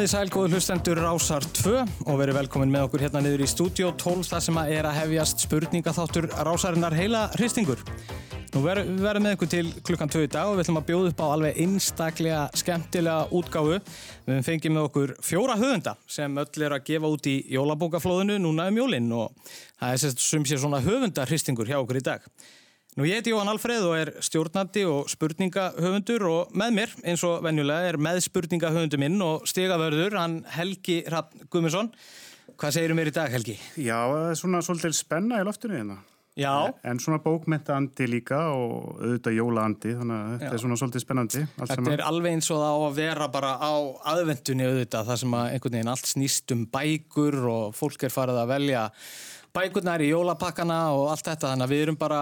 komið í sælgóðu hlustendur Rásar 2 og verið velkomin með okkur hérna niður í stúdíó 12 þar sem að er að hefjast spurningaþáttur Rásarinnar heila hristingur. Nú ver, við verðum með ykkur til klukkan 2 í dag og við ætlum að bjóða upp á alveg einstaklega skemmtilega útgáfu. Við fengið með okkur fjóra höfunda sem öll er að gefa út í jólabókaflóðinu núna um jólinn og það er sem sé svona höfundarhristingur hjá okkur í dag. Nú ég heiti Jóhann Alfreð og er stjórnandi og spurningahöfundur og með mér eins og venjulega er með spurningahöfundu minn og stigavörður hann Helgi Rapp Guðmundsson. Hvað segir þú mér í dag Helgi? Já, það er svona svolítið spenna í loftinu hérna. Já. En svona bókmyndaandi líka og auðvitað jólaandi, þannig að þetta Já. er svona svolítið spennandi. Þetta er alveg eins og það á að vera bara á aðvendunni auðvitað, það sem að einhvern veginn allt snýst um bækur og fólk er farið að velja bækurnar í jólapakkana og allt þetta þannig að við erum bara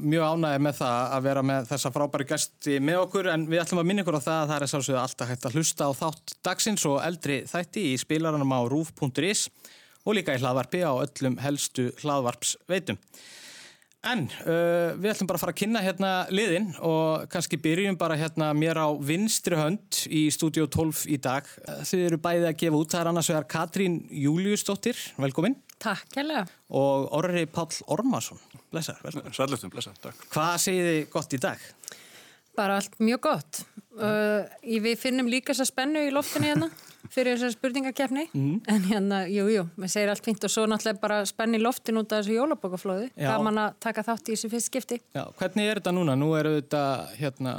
mjög ánægir með það að vera með þessa frábæri gæsti með okkur en við ætlum að minna ykkur á það að það er sálsögðu alltaf hægt að hlusta á þátt dagsins og eldri þætti í spilaranum á rúf.is og líka í hlaðvarpi á öllum helstu hlaðvarpsveitum. En uh, við ætlum bara að fara að kynna hérna liðin og kannski byrjum bara hérna mér á vinstri hönd í stúdíu 12 í dag. Þið eru bæðið að gefa út, það er annars vegar Katrín Júliusdóttir, velkomin. Takk, kærlega. Og Orri Páll Ormarsson, blessar. Sæluftum, blessar, takk. Hvað segir þið gott í dag? Bara allt mjög gott. Uh, við finnum líka þess að spennu í loftinu hérna fyrir þessar spurningakefni, mm. en hérna, jú, jú, við segir allt fint og svo náttúrulega bara spenni loftin út af þessu jólabokaflóðu. Gaman að taka þátt í þessu fyrst skipti. Já, hvernig er þetta núna? Nú eru þetta, hérna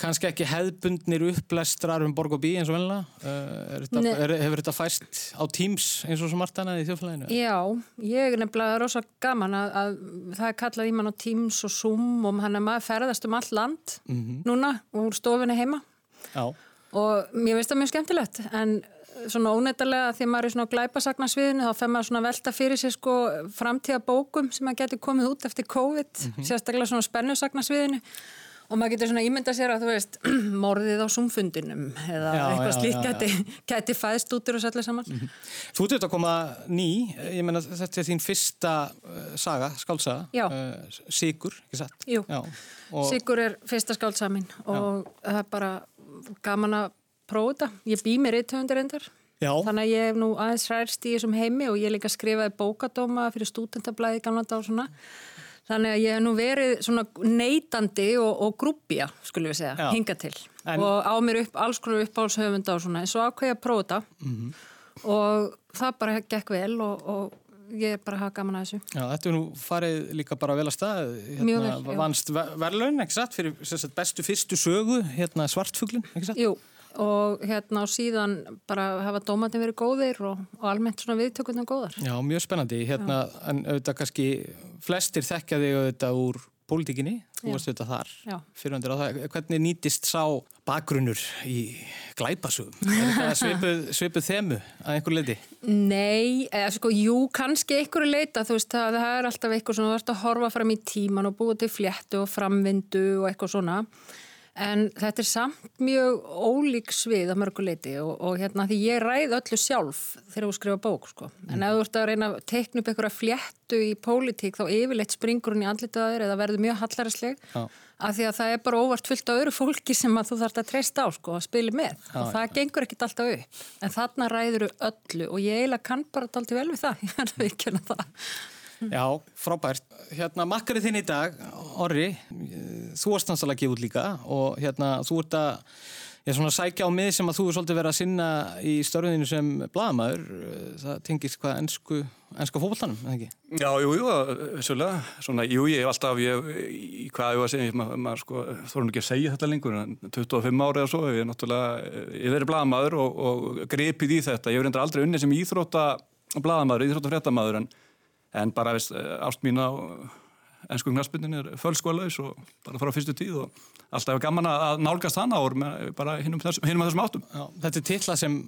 kannski ekki hefðbundnir upplestrar um borg og bí eins og velna uh, hefur þetta fæst á Teams eins og svo margt annað í þjóflæðinu? Já, ég er nefnilega rosa gaman að, að það er kallað í mann á Teams og Zoom og hann er maður ferðast um all land mm -hmm. núna úr stofinni heima Já. og mér finnst það mjög skemmtilegt en svona óneittalega því að maður er svona glæpasagna sviðinu þá fær maður svona velta fyrir sig sko framtíða bókum sem að getur komið út eftir COVID, mm -hmm. sérstaklega svona spennusagna sviðinu og maður getur svona ímynda sér að þú veist morðið á sumfundinum eða já, eitthvað slíkt geti, geti fæðst út úr þessu allir saman mm -hmm. Þú ert auðvitað að koma ný ég menna þetta er þín fyrsta uh, saga, skálsaga uh, Sigur, ekki satt? Jú, og... Sigur er fyrsta skálsaga minn og já. það er bara gaman að prófa þetta ég bý mér eitt höfundir endar Já. Þannig að ég hef nú aðeins ræðst í þessum heimi og ég líka skrifaði bókadóma fyrir stúdentablaði gamla dag og svona Þannig að ég hef nú verið svona neytandi og, og grúpja, skulle við segja, Já. hinga til. En... Og á mér upp, alls konar uppáhaldshöfunda og svona, en svo ákveði að prófa þetta. Mm -hmm. Og það bara gekk vel og, og ég bara hafa gaman að þessu. Já, þetta er nú farið líka bara vel að stað. Hérna, Mjög vel, já. Vannst verðlaun, ekki satt, fyrir sagt, bestu fyrstu sögu, hérna svartfuglin, ekki satt? Jú og hérna á síðan bara hafa dómatin verið góðir og, og almennt svona viðtökundum góðar. Já, mjög spennandi hérna, en auðvitað kannski flestir þekkja þig auðvitað úr pólitíkinni, þú varst auðvitað þar fyrirhundir á það. Hvernig nýtist sá bakgrunnur í glæpasugum? Er þetta svipuð, svipuð þemu að einhver leiti? Nei, eða sko, jú, kannski einhverju leita, þú veist, það, það er alltaf eitthvað svona, þú ert að horfa fram í tíman og búið til fléttu og framvindu og eitthvað svona En þetta er samt mjög ólík svið á mörguleiti og, og hérna því ég ræð öllu sjálf þegar þú skrifa bók sko. En mm. ef þú ert að reyna að teikna upp einhverja fléttu í pólitík þá yfirleitt springur hún í andlitaður eða verður mjög hallaræsleg ja. af því að það er bara óvart fullt á öru fólki sem að þú þarfst að treysta á sko að spila með ja, og það ja. gengur ekkit alltaf upp. En þarna ræður öllu og ég eiginlega kann bara alltaf vel við það, ég ekki að það. Já, frábært. Hérna, makkarið þinn í dag, Orri, þú varst náttúrulega gefa út líka og hérna, þú ert að ég er svona að sækja á mig sem að þú er svolítið verið að sinna í störðinu sem bladamæður. Það tengist hvað ennsku, ennska fólkváltanum, eða ekki? Já, jú, jú, svolítið. Svona, jú, ég hef alltaf, ég, í hvað ég var að segja, maður, maður sko, þórum ekki að segja þetta lengur, en 25 ári eða svo, ég er náttúrulega, ég verið bladamæður og, og grepið í þetta. Ég verið aldrei unni sem íþrótta bladamæður, íþróttafréttamaður, en en bara veist, ást mín á ennsku knastbyrnin er fölskólaus og bara frá fyrstu tíð og alltaf er gaman að nálgast hana og bara hinnum að þessum áttum. Já, þetta er tilla sem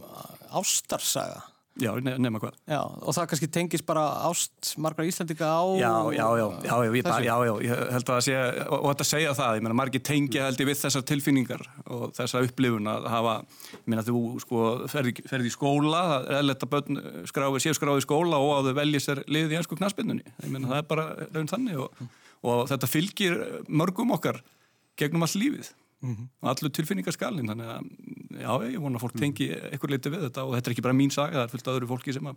ástarsaga Já, nema hvað. Já, og það kannski tengis bara ást margar íslendika á já, já, já, já, ég, bara, já, já, ég held að það sé, og, og þetta segja það, ég meina, margir tengja held ég við þessar tilfinningar og þessar upplifun að hafa, ég meina, þú sko ferði, ferði í skóla, að börn skráði, séu skráði í skóla og að þau velji sér liðið í ennsku knaspinnunni, ég meina, það er bara raun þannig og, og þetta fylgir mörgum okkar gegnum all lífið mm -hmm. allur tilfinningarskalin þannig að já, ég vona að fólk tengi eitthvað leiti við þetta og þetta er ekki bara mín saga, það er fullt af öðru fólki sem að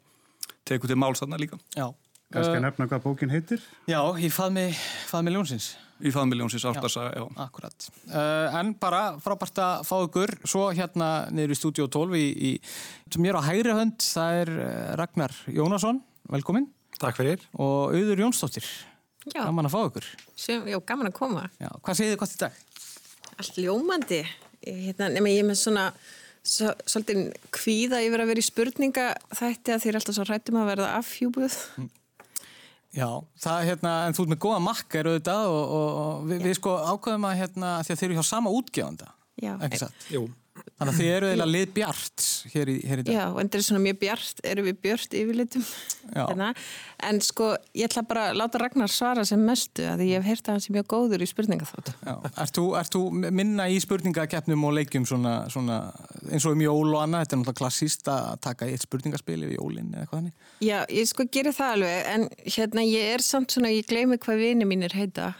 teku til máls þarna líka. Já. Kannski að Uh, nefna hvað bókin heitir? já, í faðmi, faðmi ljónsins. Í faðmiljónsins ástarsaga, já. Akkurat. Uh, en bara frábært að fá ykkur svo hérna niður í stúdíu 12 í, í sem ég er á hægri hönd, það er eh, Ragnar Jónasson, velkomin Takk fyrir. og Auður Jónsdóttir, Já, gaman að fá ykkur. sem, já, gaman að koma. Já, hvað segir þið gott í dag? Allt ljómandi. Hérna, nema ég er með svona svo, svolítið kvíða yfir að vera í spurninga þætti að er alltaf svo hrættum að verða afhjúbuð. Já, það hérna, en þú ert með góða makkar auðvitað og, og, og við, við sko ákveðum að hérna, því að þeir eru hjá sama útgefanda, Já. ekki satt? Jú. Þannig að þið eru eiginlega lið bjart hér í, hér í dag. Já, og endur er svona mjög bjart, erum við björt yfirlitum. Já. Hérna. En sko, ég ætla bara að láta Ragnar svara sem mestu að ég hef heyrt að hann sé mjög góður í spurningaþótt. Já, ert þú, minna í spurningakeppnum og leikjum svona, svona eins og um jól og annað, þetta er náttúrulega klassíst að taka eitt spurningaspil yfir jólinn eða eitthvað þannig? Já, ég sko gerir það alveg, en hérna ég er samt svona, ég gleymi hvað vini mínir heita.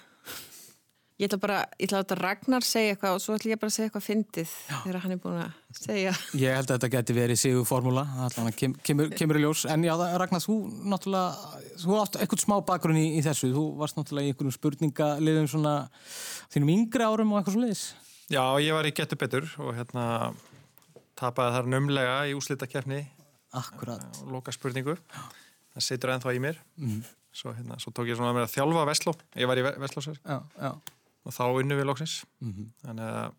Ég ætla bara, ég ætla að láta Ragnar segja eitthvað og svo ætla ég bara að segja eitthvað fyndið þegar hann er búin að segja. Ég held að þetta geti verið sigur formúla, allan kem, kemur, kemur í ljós, en já, Ragnar, þú náttúrulega, þú átt eitthvað smá bakgrunn í, í þessu, þú varst náttúrulega í einhverjum spurningaliðum svona þínum yngri árum og eitthvað svo leiðis. Já, ég var í getur betur og hérna tapaði þar numlega í úslitakeppni Akkurat. og loka spurningu. Það situr ennþá í mér. Svo, hérna, svo tók ég svona að mér að þjálfa Vestló. Ég var í Vestlósver Já, já, og þá unnu við loksins. Þannig að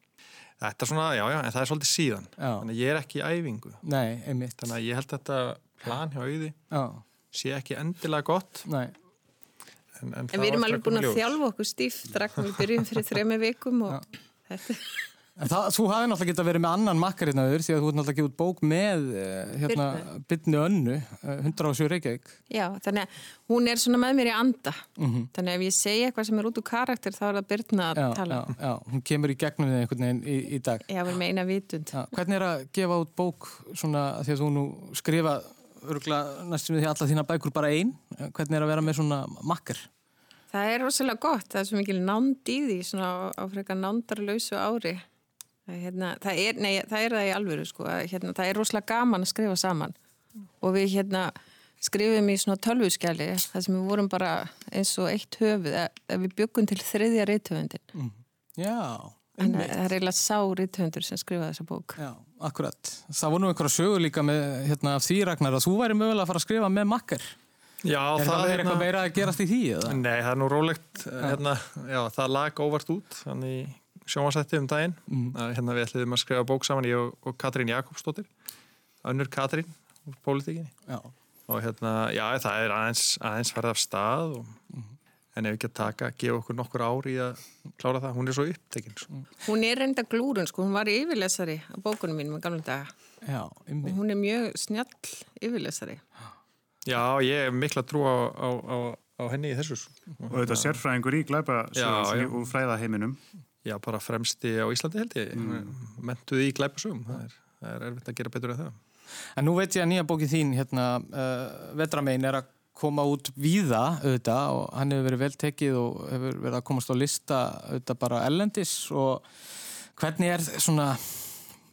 þetta er svona, já, já, en það er svolítið síðan. Já. Þannig að ég er ekki í æfingu. nei, einmitt. Þannig að ég held þetta plan hjá auði Já, sé ekki endilega gott. nei. En, En við erum alveg búin að þjálfa okkur stíft, Ragnar, við byrjum fyrir þremi vikum og þetta En það, þú hafði náttúrulega getað verið með annan makkar auður því að þú ert náttúrulega út bók með eh, hérna, Byrnu Önnu, eh, 107 Reykjavík. Já, þannig að hún er svona með mér í anda. Þannig að ef ég segja eitthvað sem er út úr karakter þá er það Byrna að Já, tala. já, já, hún kemur í gegnum þig einhvern veginn í, í dag. Já, við erum með eina vitund. Já, hvernig er að gefa út bók svona því að þú nú skrifa næstum við því alla þína bækur bara einn. Hvernig er að vera með svona makkar? Það er rosalega gott, það er svo mikil nánd í því, svona á, á frekar nándarlausu ári. Það, hérna, það, er, nei, það er það í alvöru, sko. Hérna, það er rosalega gaman að skrifa saman. Og við hérna skrifum í svona tölvuskjali, það sem við vorum bara eins og eitt höfuð, að, að við byggum til þriðja rithöfundin. Já, Þannig að það er eiginlega sá rithöfundur sem skrifaði þessa bók. já, akkurat. Það voru nú einhverja sögur líka með hérna, af því Ragnar að þú væri mögulega að fara að skrifa með makkar. Já, Er það er eitthvað meira að gerast í því? Eða? Nei, það er nú rólegt hérna, já, það lag óvart út þannig sjónvarsætti um daginn að hérna við ætliðum að skrifa bók saman ég og, og Katrín Jakobsdóttir önnur Katrín úr pólitíkinni Já. og hérna, já, það er aðeins, aðeins farið af stað og, en ef ekki að taka, gefa okkur nokkur ár í að klára það, hún er svo upptekinn sko. Hún er reynda glúrun, sko, hún var yfirlesari á bókunum mínum í gamla daga. Já, Og hún er mjög snjall yfirlesari. Já, ég hef mikla trú á, á, á, á henni í þessu sko. Og þetta sérfræðingur í glæpa úr fræðaheiminum. Já, bara fremsti á Íslandi held ég. Mm. mentuði í glæpasögum það er, það er erfitt að gera betur en það. En nú veit ég að nýja bókin þín, hérna, uh, Vetramein, er að koma út víða, auðvitað, og hann hefur verið vel tekið og hefur verið að komast á lista, auðvitað, bara ellendis og hvernig er svona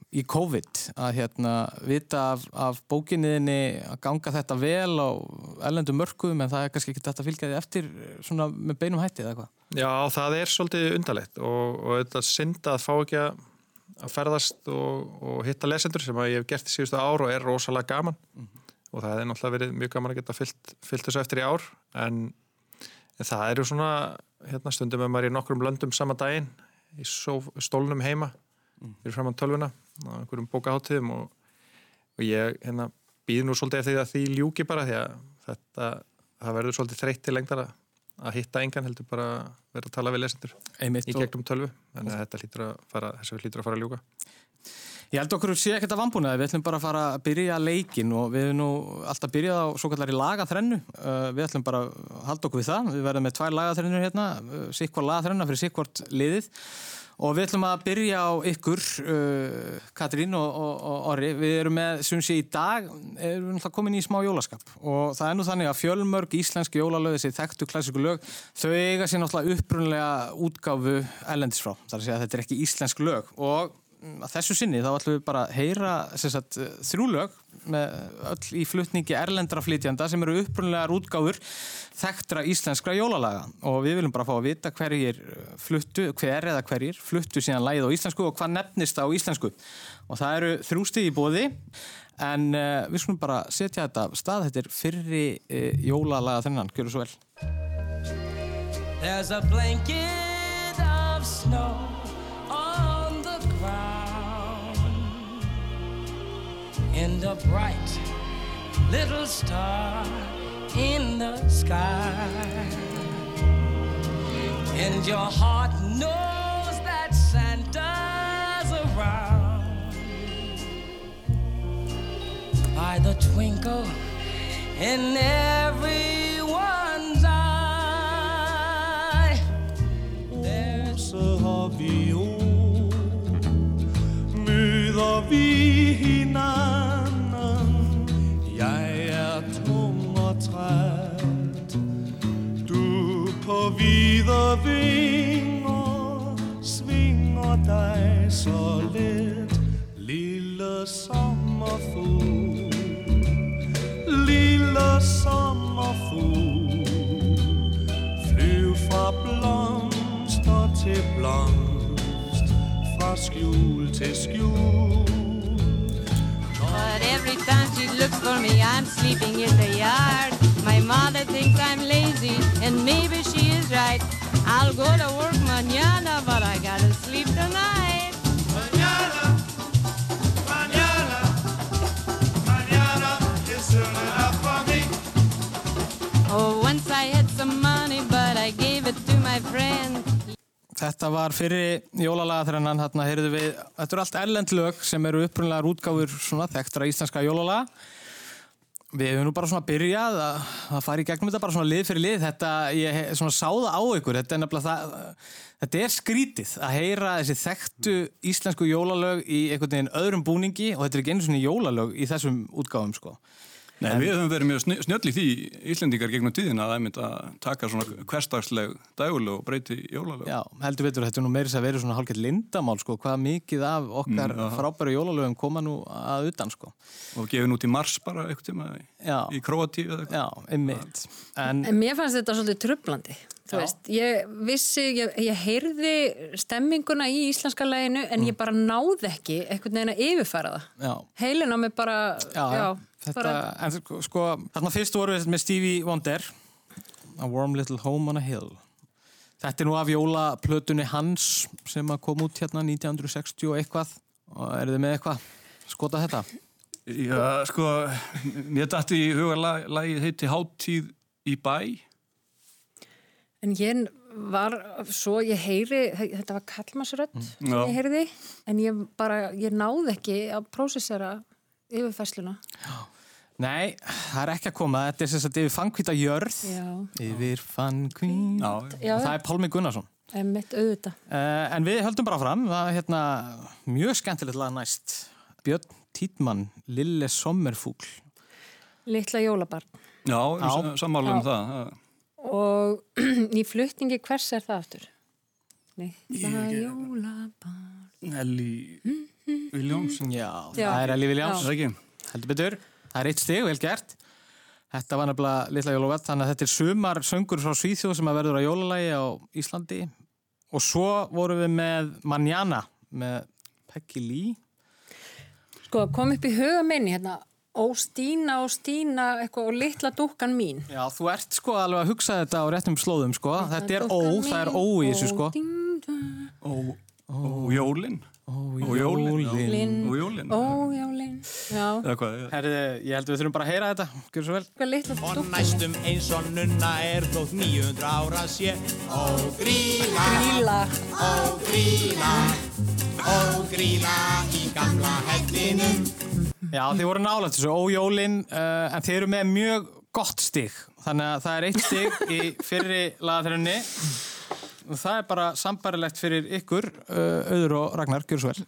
í COVID að hérna vita af, af bókinniðinni að ganga þetta vel á ellendum mörkuðum en það er kannski ekki þetta að fylgja því eftir svona með beinum hætti eða eitthvað? Já, það er svolítið undarlegt og, og þetta synda að fá ekki að að ferðast og, og hitta lesendur sem að ég hef gert í síðustu ár og er rosalega gaman. Og það er náttúrulega verið mjög gaman að geta fyllt, fyllt þessu eftir í ár en, en það eru svona hérna stundum ef maður er í nokkrum löndum sama daginn í stólnum heima fyrir fram á tölvuna á einhverjum bókaháttíðum og, og ég hérna býð nú svolítið eftir því að því ljúki bara því að þetta, það verður svolítið þreytt til lengdar að, hitta engan heldur bara vera að tala við lesendur Einmitt í gegnum tölvu. Að þetta lítur að fara, lítur að fara að ljúka. Ég held okkur sé ekkert að vambúnaði, við ætlum bara að fara að byrja leikin og við erum nú alltaf byrjað á svo kallari lagaþrennu, uh, við ætlum bara að halda okkur við það, við verðum með tvær lagaþrennur hérna, uh, sikkvar lagaþrenna fyrir sikkvort liðið og við ætlum að byrja á ykkur, uh, Katrín og, og, og Orri, við erum með, sem sé í dag, erum við náttúrulega komin í smá jólaskap. Og það er nú þannig að fjölmörg íslenski jólalög, þessi þekktu klassíku lög, þau eiga sér náttúrulega upprunlega útgáfu ellendis frá, þar að segja að þetta er ekki íslensk lög. Og að þessu sinni þá ætlum við bara að heyra sagt, þrjú lög með öll í flutningi erlendra flytjanda sem eru upprunlegar útgáfur þekktra íslenskra jólalaga. Og við viljum bara fá að vita hverjir fluttu, hver eða hverjir fluttu síðan lagið á íslensku og hvað nefnist á íslensku. Og það eru þrjústi í bóði en uh, við skulum bara setja þetta stað, þetta er fyrri uh, jólalaga þennan, gjör svo vel. There's a blanket of snow and a bright little star in the sky. And your heart knows that Santa's around by the twinkle in everyone's eye. There's har dig så let Lille sommerfugl Lille sommerfugl Flyv fra blomster til blomst Fra skjul til skjul But every time she looks for me, I'm sleeping in the yard. My mother thinks I'm lazy, and maybe she is right. I'll go to work mañana, but I gotta sleep tonight. Mañana, mañana, mañana is soon enough for me Oh, once I had some money, but I gave it to my friend. Þetta var fyrir jólalaga þrennan, hérna heyrðu við, þetta eru allt erlend lög sem eru upprunlegar útgáfur svona þekktra íslenska jólalaga. Við hefum nú bara svona byrjað að, að fara í gegnum þetta bara svona lið fyrir lið, þetta, ég svona sá það á ykkur, þetta er nefnilega það, þetta er skrítið að heyra þessi þekktu íslensku jólalög í einhvern veginn öðrum búningi og þetta er ekki einu svona jólalög í þessum útgáfum sko. Nei, við höfum verið mjög sn- snjöll í því Íslendingar gegnum tíðina að það er mynd að taka svona hverstagsleg dæguleg og breyti jólalög. Já, heldur betur, þetta er nú meiri að vera svona hálfgett lindamál sko, hvað mikið af okkar Mm, frábæru jólalögum koma nú að utan sko. Og gefið nút í mars bara eitthvað tíma í, Já. í Kroatíu eða eitthvað. Já, einmitt. En, En mér fannst þetta svolítið trublandi. Þú Já. veist, ég vissi, ég, ég heyrði stemminguna í íslenska læginu en ég bara náði ekki einhvern veginn að yfirfæra það. já, Heilin á mig bara, já, já. Þetta, en sko- þarna fyrst voru við með Stevie Wonder A Warm Little Home on a Hill Þetta er nú af jólaplötunni hans sem að kom út hérna 1960 og eitthvað og eru þið með eitthvað skota þetta? Já, sko, mér dætti í huga lag, lagið heiti Háttíð í bæ. en ég var svo, ég heyri, þetta var kallmarsrödd sem Já. ég heyrði, en ég bara, ég náði ekki að prósessera yfirfæsluna. Nei, það er ekki að koma þetta er sem sagt yfir fannkvíta jörð Já, Yfir já, Það er Pálmi Gunnarsson mitt auðvitað. Uh, en við höldum bara fram, það er hérna mjög skemmtilegt lag næst. Björn Títmann, Lille Sommerfúgl. Litla jólabarn. já, Já. sammála um Já. það. Og í flutningi hvers er það aftur? Litla jólabarn. Elli Viljóms. Já, Já. það er Elli Viljáms. Heldur betur, það er eitt stig, vel gert. Þetta var nefnilega litla jólavætt, þannig að þetta er sumar söngur frá Svíþjóð sem að verður á jólalagi á Íslandi. Og svo vorum við með Manjana, með Peggy Lee. Sko, kom upp í huga minni hérna, ó Stína, ó Stína, eitthvað, og litla dúkkan mín. Já, þú ert sko alveg að hugsa þetta á réttum slóðum, sko. Þetta er ó, það er ó í þessu, sko. Og, og jólin. Og jólin. já. Lin. Og jólin. Ó, jólin. Herði, ég held að við þurfum bara að heyra þetta. Gjör svo vel. Og næstum eins og nunna er þótt 900 ára sé Ó gríla, Gríla. ó gríla, ó gríla í gamla hellinum Já, þið voru nálægt þessu, ójólin, uh, en þið eru með mjög gott stig. Þannig að það er eitt stig í fyrri lagaþrönni. Það er bara sambarilegt fyrir ykkur, Auður og Ragnar, gjör svo vel.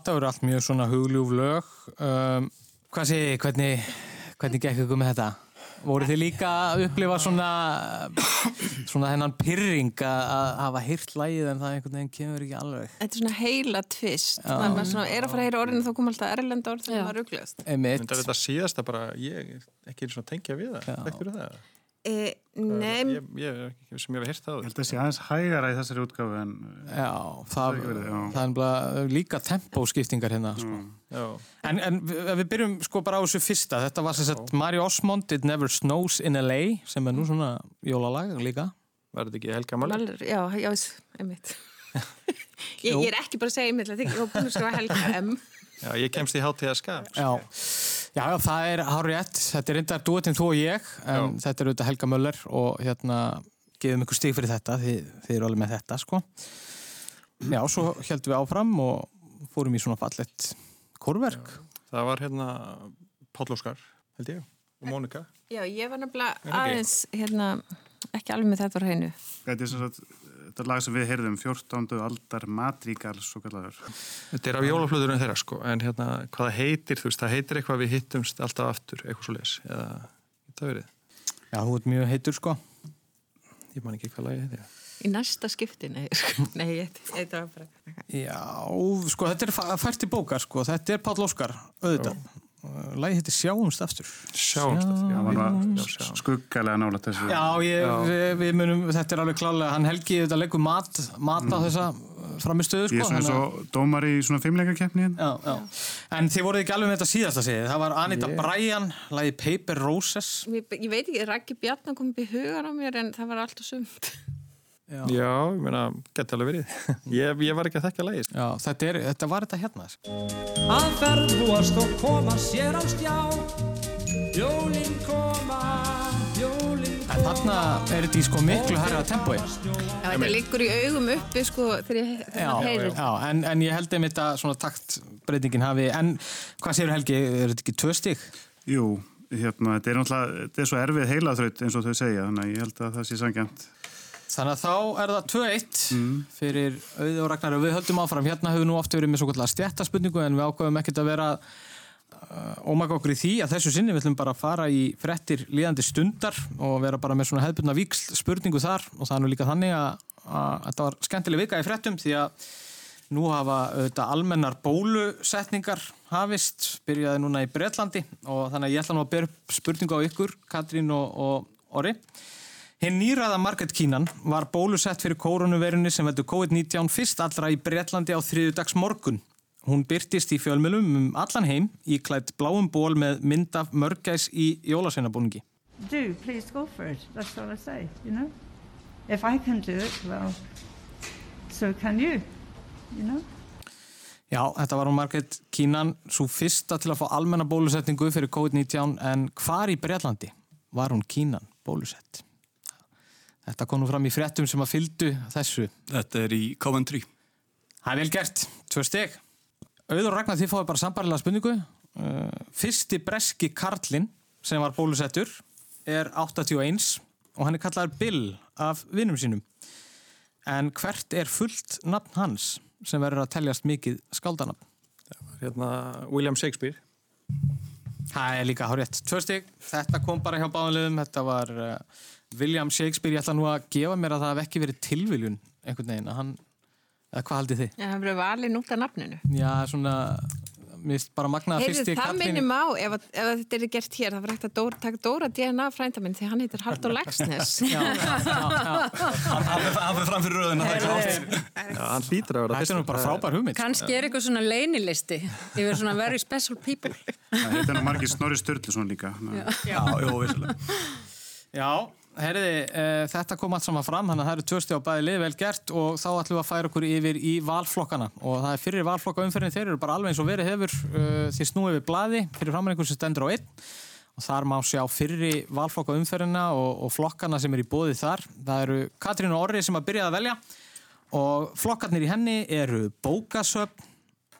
Þetta voru allt mjög svona hugljúf lög. Um, hvað sé, hvernig, hvernig gekk ykkur með þetta? Voru þið líka að upplifa svona, svona hennan pyrring að að hafa heyrt lægið en það einhvern veginn kemur ekki alveg? Þetta er svona heila tvist. Já. Maður svona er að fara að heyra orðinu þá kom alltaf erlenda orð þegar maður ruglast. Einmitt. Þetta er þetta síðasta bara, ég ekki eins og tengja við það, þekktur það? E, nei, Ég, ég ekki sem ég hef heyrt það. Ég held að það sé aðeins hægara í þessari útgáfu en Já, það, verið, já. það er bara líka tempóskiptingar hérna. Sko. Já. En, en ef við byrjum sko bara á þessu fyrsta, þetta var sem sagt Mari Osmond, It Never Snows in LA, sem er nú svona jólalag líka. Var þetta ekki Helga? Maler, já, já, einmitt. ég, ég er ekki bara að segja einmitt, ég er búin að skrifa Helga M. Já, ég kemst í hátíða skap. Já. Já, já, það er hárið rétt. Þetta er reyndar duettinn þú og ég, en þetta er auðvitað Helga Möller og hérna gefum ykkur stig fyrir þetta, þið, þið eru alveg með þetta, sko. Já, svo heldum við áfram og fórum í svona fallett kórverk. Það var hérna Páll Óskar, held ég, og Mónika. Já, ég var nefnilega aðeins, hérna, ekki alveg með þetta á hreinu. þetta er sem sagt þetta er lag sem við heyrðum 14. aldar madrigal svo kallar Þetta er af jólaflöðurinn þeirra, sko, en hérna, hvað það heitir, þú veist, það heitir eitthvað við hittumst alltaf aftur, eitthvað svo les, eða, þetta verið. Já, þú ert mjög heitur, sko. Ég man ekki hvað lagi heitir. Í næsta skipti, nei, sko, nei, það var bara... Já, sko, þetta er fært í bókar, sko. Þetta er Páll Óskar, auðvitað. Lægi heitir Sjáumst aftur. Sjáumst aftur, já, hann var já, já. skuggalega nála þessu Já, ég, Við, við munum, þetta er alveg klálega, hann helgi þetta leikur mat, mat á þessa framistöðu, sko. ég er svona að- svo dómar í svona fimmleikakeppni Já, já. En þið voruð ekki alveg með þetta síðasta segið. Það var Anita Ég- Bryan, lagi Paper Roses. Ég, ég veit ekki, Raggi Bjarnar kom upp í hugan á mér en það var allt og sumt. Já, Já, ég meina, geti alveg verið. ég, ég var ekki að þekka lagið. Já, þetta, er, þetta var þetta hérna. Að ferðbúast og koma sér á stjá Jólin koma, jólin En þarna er þetta í sko miklu herra tempói. Já, þetta liggur í augum uppi, sko, þegar ég þegar Já, maður heyrir. já en, en ég held einmitt að svona taktbreytingin hafi, en hvað segir Helgi, er þetta ekki tvö stík? Jú, hérna, þetta er náttúrulega þetta er svo erfið heilaþraut eins og þau segja þannig að ég held að það sé sangjant Þannig að þá er það 2-1 fyrir auði og Ragnar. Og við höldum áfram. Hérna höfum við nú oft verið með svo kallar stjættaspurningu en við ákveðum ekkert að vera uh, ómaka okkur í því. Að þessu sinni við ætlum bara að fara í frettir líðandi stundar og vera bara með svona hefðbundna víksl spurningu þar. Og það er nú líka þannig að, þetta var skemmtileg vika í frettum því að nú hafa auðvitað almennar bólusetningar hafist, byrjaði núna í Bretlandi. Og þannig að ég ætla nú að byrja spurningu á ykkur, Katrín og, og Orri. Hinn nýraða Margaret Keenan var bólusett fyrir koronaveirunni sem veldur COVID-19 fyrst allra í Bretlandi á þriðudags morgun. Hún byrtist í fjölmjölum um allan heim í klætt bláum ból með mynd af mörgæs í jólaseinabúningi. do, please go for it. That's all I say, you know. If I can do it, well, so can you, you know. Já, þetta var hún Margaret Keenan, svo fyrsta til að fá almenna bólusetningu fyrir COVID-19 en hvar í Bretlandi var hún Keenan bólusett? Þetta kom nú fram í fréttum sem að fyldu þessu. Þetta er í Coventry. Það er vel gert, tvö steg. Auður Ragnar, þið fáið bara sambarilega spurningu. Uh, fyrsti breski Karlinn sem var bólusettur er 81 og hann er kallaður Bill af vinnum sínum. En hvert er fullt nafn hans sem verður að teljast mikið skáldanafn? Hérna, William Shakespeare. Það er líka hárétt. Tvö steg, þetta kom bara hjá báðanlegum, þetta var uh, William Shakespeare. Ég ætla nú að gefa mér að það hef ekki verið tilviljun einhvern veginn. að Hann, eða hvað haldið þið? Já, það verður valið nútt af nafninu. Já, svona mér finnst bara magnaða Heyrðu, fyrsti það minnum á, ef, að- ef að þetta er gert hér, það var hægt að Dóra, taka Dóra DNA frænda minn því hann heitir Halldór Lagsnes. Hann fyrir fram fyrir röðina. Já, hann hlýtur að vera Þetta er nú bara frábær hugmynd. Kannski er eitthvað svona leynilisti yfir svona very special people. Það heita nú margir Snorri Sturluson líka. Já, vissulega. Já, herriði, uh, þetta kom allt saman fram, þannig að það eru tvö stjá bæði lið vel gert og þá ætlum við að færa okkur yfir í valflokkana og það er fyrir valflokka umferðin, þeir eru bara alveg eins og verið hefur uh, því snúið við blaði fyrir einhvern sem stendur á einn og þar má sjá fyrri valflokka umferðina og, og flokkana sem er í bóði þar. Það eru Katrín og Orri sem að byrja að velja og flokkarnir í henni eru bókasöfn,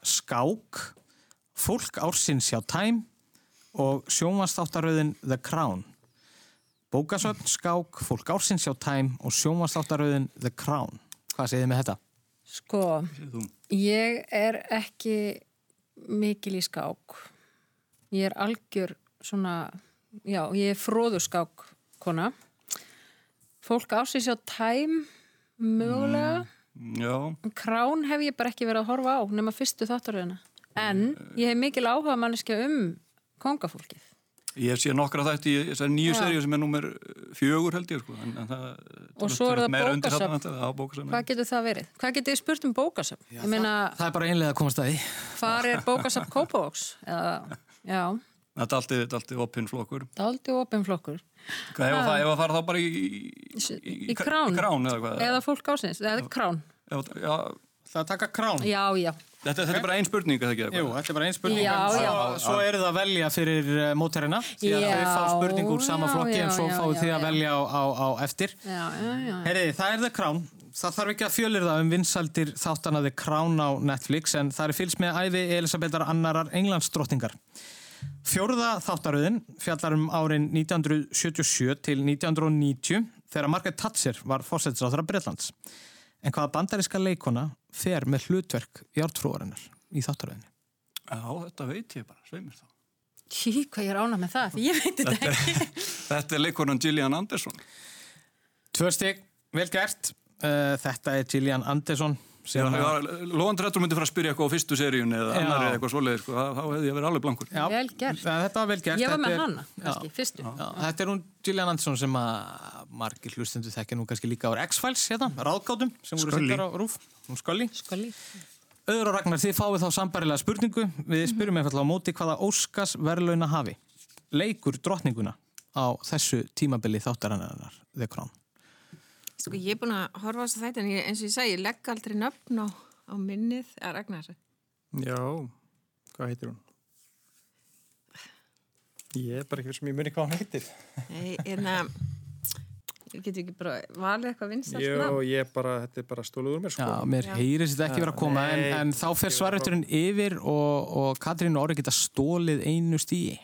skák, fólk ársins hjá Time og sjónvastáttaröðin The Crown. Bókasöfn, skák, fólk ársins hjá Time og sjónvastáttaröðin The Crown. Hvað segir þið með þetta? Sko, ég er ekki mikil í skák. Ég er algjör svona, já, ég er fróðu skák kona. Fólk ásins á tæm, mögulega. Já. Krán hef ég bara ekki verið að horfa á nema fyrstu þáttaröðina. En ég hef mikil áhuga manneskja um kongafólkið. Ég hef séð nokkra þætti í þessari nýju Já. seríu sem er nummer fjögur held ég sko. En, en það, Og svo er það þetta- bókasafn. Hvað getur það verið? Hvað getur þið spurt um bókasöfn? Ég meina, Það er bara einlega að komast að því. hvar er bókasöfn Kópavóks? Eða, Þetta er alltið, þetta er alltið opinn flokkur. það er aldrei opinn flokkur. Hvað, ef, það, ef að fara þá bara í, Í, í krán. Í krán eða hvað? Eða fólk ásins, eða krán. Já, Það taka krán. Já, já. Þetta, þetta er bara ein spurning, eða ekki? Jú, þetta er bara einn spurning. Já, en já. Svo, svo eru það að velja fyrir uh, mótærina. Því að þau fá spurning úr sama já, flokki en svo já, þið að velja á, á, á eftir. Já, já, já. Heyriði, það er The Crown. Það þarf ekki að fjölir það um vinsaldir þáttana The Crown á Netflix en það er fylgst með æfi Elisabetar annarar Englandsdrottningar. Fjórða þáttaröðin fjallar um árin 1977 til 1990 þegar Margaret Thatcher var fórsetisráþara Bretlands. En hvaða bandaríska leikona fer með hlutverk jártfrúarinnar í þáttaröðinni? Já, þetta veit ég bara, sveimir þá. Tí, hvað ég er ána með það, því ég veit þetta ekki. Þetta er leikonan Gillian Anderson. Tvö stygg, vel gert. Uh, þetta er Gillian Anderson. Sem að- Lóðan Drettur myndi fara að spyrja eitthvað á fyrstu seríun eða Já. annari eða eitthvað svoleiðis, sko, þá hefði ég verið alveg blankur. Já, Vel gert. Þetta var vel gert. Ég var með er- hana, kannski, Já. fyrstu. Já, þetta er hún Gillian Anderson sem að margir hlustendur þekkja nú kannski líka á X-Files hérna, ráðgátum sem voru sendar á rúf. Skulli. Öður og Ragnar, þið fáið þá sambarilega spurningu. Við spyrjum einfallega á móti hvaða Óskars verðlauna hafi. Leikur drottninguna á þessu tímabili þáttarannar, The Crown. Sko, ég er búin að horfa á þess að þetta en ég, eins og ég segi, ég legg aldrei nöfn á, á minnið að Ragnar. Já, hvað heitir hún? Ég er bara ekki sem ég muni hvað hún heitir. Nei, en að, ég get ekki bara valið eitthvað vinstast Jó, ég er bara, þetta er bara stólið úr mér sko. Já, mér heyrist þetta ekki vera að koma en, Nei, en þá fer svareturinn yfir og, og Katrín og Orri geta stólið einu stíi.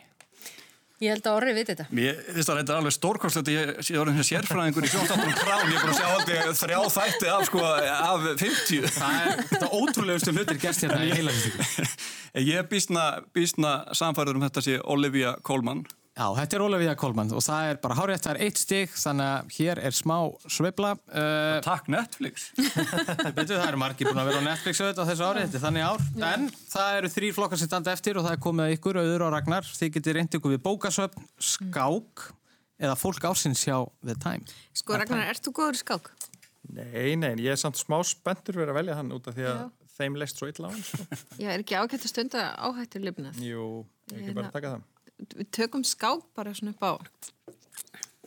Ég held að Orri viti þetta. Mér finnst það reyndar alveg stórkostlegt að ég sé orðin hér sérfræðingur í sjónstáttunum krán, ég er búin að sjá aldrei þrjá þætti af, sko, af 50. Það er þetta ótrúlegustu hlutir gerst hérna í heilasýstingu. Ég er býstna, býstna samfærður um þetta sé Olivia Colman. Já, þetta er Ólafíða Kolmann og það er bara hárétt, það er eitt stig þannig að hér er smá sveifla. Uh, Takk Netflix. betur, það eru margir búin að vera á Netflix auðvitað á þessu ári, þetta er þannig ár. En það eru þrýr flokkar sem standa eftir og það er komið að ykkur, auður og Ragnar. Þið getið reyndið ykkur við bókasöfn, skák eða fólk ásins hjá The Time. Sko, Ragnar, ert þú góður í skák? Nei, nei, ég er samt smá spenntur fyrir að velja hann út af því að Já. þeim leist svo illa á hann. Sko. Já, er ekki ágætt að stunda áhættur lifnað? Jú, ég ekki bara að taka það. Við tökum skák bara svona upp á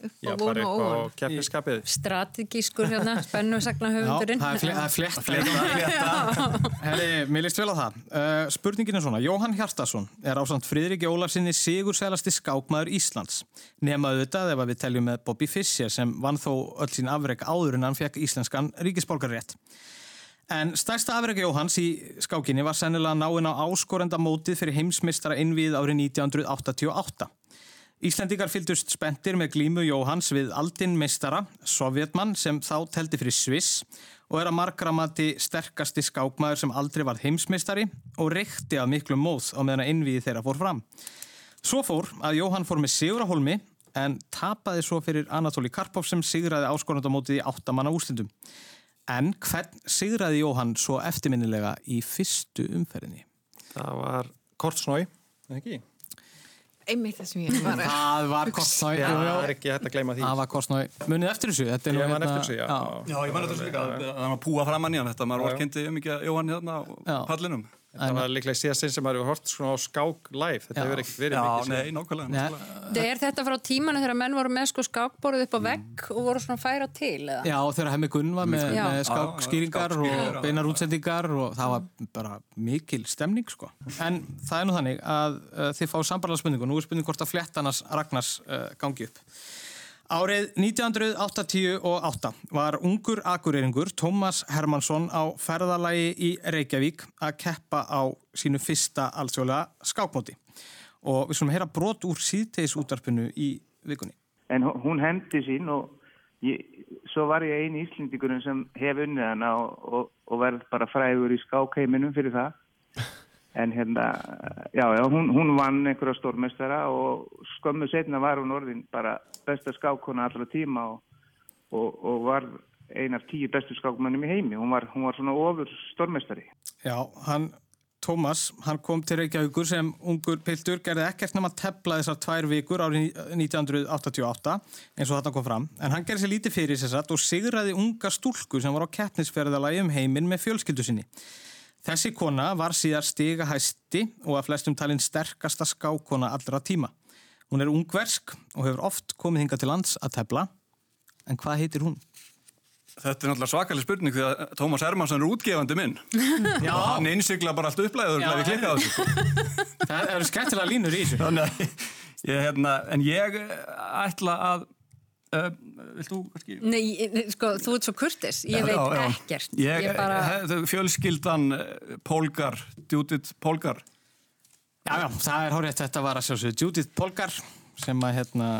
upp á bara von og óvan. keppniskapið. Strategískur hérna, spennu sagna höfundurinn. það er, fle það er fletta. Herri, mér líst vel á það. Uh, spurningin er svona, Jóhann Hjartarsson er ásand Friðriki Ólafsinni sigursælasti skákmaður Íslands. Nema auðvitað ef að við teljum með Bobby Fischer sem vann þó öll sín afreg áður en hann fekk íslenskan ríkisborgarrétt. En stærsta afreg Jóhanns í skákinni var sennilega náinn á áskorenda mótið fyrir heimsmystara innvíð árið 1988. Íslendingar fylgdust spendir með glímu Jóhanns við aldinn meistara, sovjetmann sem þá teldi fyrir Sviss og er að margramati sterkasti skákmaður sem aldrei var heimsmeistari og reykti af miklu móð á meðan að innvíði þeirra fór fram. Svo fór að Jóhann fór með Sigur á holmi en tapaði svo fyrir Anatoli Karpov sem sigraði áskorandamótið í áttamanna úrstundum. En hvern sigraði Jóhann svo eftirminnilega í fyrstu umferðinni? Það var kortsnói, ekki? Einmitt það sem ég var að Það var Kortnói Já, jú. það er ekki hægt að gleyma því. Það var Kortnói Munið eftir þessu Þetta er nú Ég man hérna- eftir þessu, já. Já, ég man þetta líka, það var að púa framann í hann, þetta maður Já, já. orkendi um ekki að Jóhann hérna á pallinum. Það var líklega síðast sinn sem maður hefur hort svona á skák live, þetta hefur ekkert verið mikið nei, nákvæmlega, Það er þetta frá tímanu þegar menn voru með sko skákborðið upp á vegg og voru svona að færa til eða? Já, þegar Hemmi Gunn var með, með skákskýringar og beinar útsendingar og það var bara mikil stemning sko. En það er nú þannig að uh, þið fá sambarlega spurningu. Nú er spurning hvort að fléttanas Ragnars uh, gangi upp. Árið 1988 var ungur akureyringur Tómas Hermansson á ferðalagi í Reykjavík að keppa á sínu fyrsta alþjóðlega skákmóti. Og við skulum heyra brot úr síðteis útarpinu í vikunni. En hún- hendi sín og ég, svo var ég eini íslendingurinn sem hef unnið hana og, og, og verð bara frægur í skákheiminum fyrir það. En hérna, já, já, hún, hún vann einhverja stórmestara og skömmu setna var hún orðin bara besta skákona allra tíma og, og, og var ein af tíu bestu skákmönnum í heimi. Hún var, hún var svona ofur stórmestari. Já, hann, Tómas, hann kom til Reykjavíkur sem ungur piltur, gerði ekkert nema að tepla þessar tvær vikur árið 1988, eins og þetta kom fram. En hann gerði sér lítið fyrir sér satt og sigraði unga stúlku sem var á keppnisferðalagi um heiminn með fjölskyldu sinni. Þessi kona var síðar stiga hæsti og að flestum talinn sterkasta skákona allra tíma. Hún er ungversk og hefur oft komið hinga til lands að tepla. En hvað heitir hún? Þetta er náttúrulega svakalig spurning því að Tómas Hermansson er útgefandi minn. Já. Og hann innsigla bara allt upplæður og við klikkað á þessu. Það eru skemmtilega línur í þessu. Þannig ég, hérna, en ég ætla að, uh, vilt þú kannski? Nei, sko, þú ert svo kurtis, ég veit Já, já. ekkert. Ég, Ég bara... bara... fjölskyldan eh, Polgar, Judith Polgar. Já, já, það er hórið þetta var að sjálfsögðu Judith Polgar sem að hérna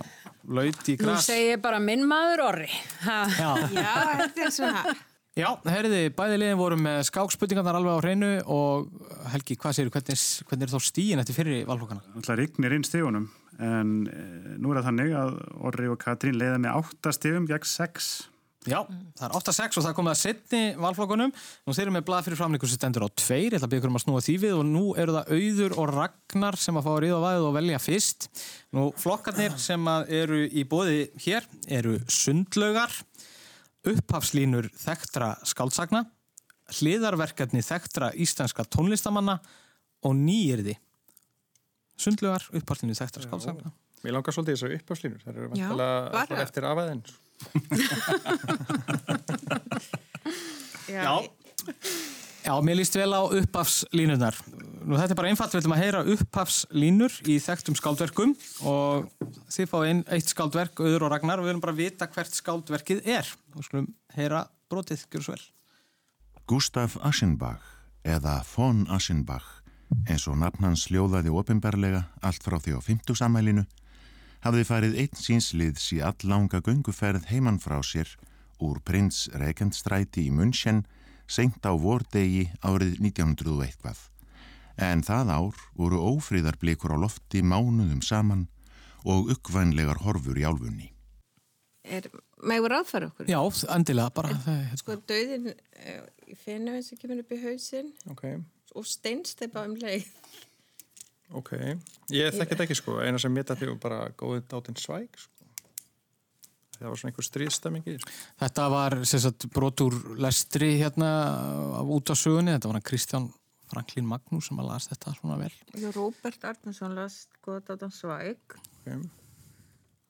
laut í Nú gras. segi ég bara minn maður orri. Ha. Já. Já, þetta er svona... Já, herriði, bæði liðin voru með skákspurningarnar alveg á hreinu og Helgi, hvað segir hvernig, hvernig er þá stíin eftir fyrri valflokkana? Það rignir inn stígunum en e, nú er það þannig að Orri og Katrín leiða með 8 stígum gegn 6. Já, það er 8-6 og það komið að setni valflokkunum. Nú þeir eru með blað fyrir framleikur sem stendur á tveir, ég ætla að byggja um að snúa því við og nú eru það Auður og Ragnar sem að fá að ríða á væðið og velja fyrst. Nú flokkarnir sem eru í bóði hér eru sundlaugar, upphafslínur þekktra skáldsagna, hliðarverkefni þekktra íslenska tónlistamanna og nýjirði. Sundlaugar, upphafslínur þekktra skáldsagna. Mér langar svolítið þessar uppáslínur, það eru vantilega eftir afæðin. Já. Já, mér líst vel á upphafslínurnar. Nú þetta er bara einfalt, við ætlum að heyra upphafslínur í þekktum skáldverkum og þið fá einn eitt skáldverk, auður og ragnar og við viljum bara vita hvert skáldverkið er. Og skulum heyra brotið, gjör svo vel. Gustaf Aschenbach eða von Aschenbach eins og nafn hans ljóðaði ofinberlega allt frá því á 50 samælinu hafði farið einn sínslið sí alllanga gönguferð heimann frá sér úr prins Reykjandstræti í München senkt á vordegi árið 1901 eitthvað. En það ár voru ófríðarblikur á lofti mánuðum saman og uggvænlegar horfur í álfunni. Er, megur aðfæra okkur? Já, endilega bara. Sko, döðin í fennu eins og kemur upp í hausinn Ok, og steinsteipa um leið. ok. Ég þekki þetta ekki sko, eina sem mitt að því var bara góðið dátinn svæk sko. Það var svona einhver stríðstemming í þessu. Þetta var sem sagt, brot úr lestri hérna af út á sögunni. Þetta var hann Kristján Franklín Magnús sem að las þetta svona vel. Já, Róbert Arnason las góða dátan svæk Ok.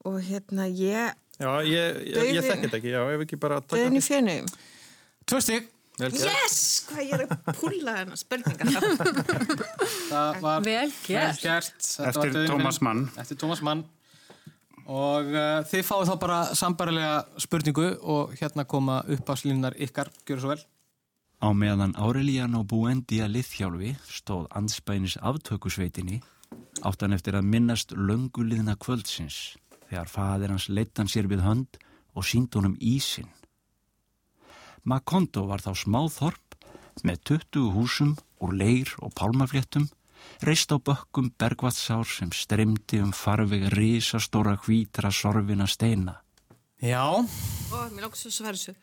og hérna ég Já, ég, ég, ég Dauði- þekki þetta ekki, já, ef ekki bara taka döðin í fennu. Tvö stig. Yes! Hvað ég er að púla þennan spurningar. Það var vel gert. Eftir Tómas. Mann. Eftir Tómas Mann. Og uh, þið fáið þá bara sambarilega spurningu og hérna koma uppáslínunar ykkar, gjör svo vel. Á meðan Aureliano Buendia liðhjálfi stóð anspænis aftökusveitinni átt hann eftir að minnast lönguliðna kvöldsins þegar fadir hans leitt hann sér við hönd og sínd honum ísinn. Makondo var þá smáþorp með 20 húsum úr leir og pálmafléttum reist á bökkum bergvatsár sem streymdi um farveg risastóra hvítra sorfina steina. Já. Ó, mér lóks svo sversu.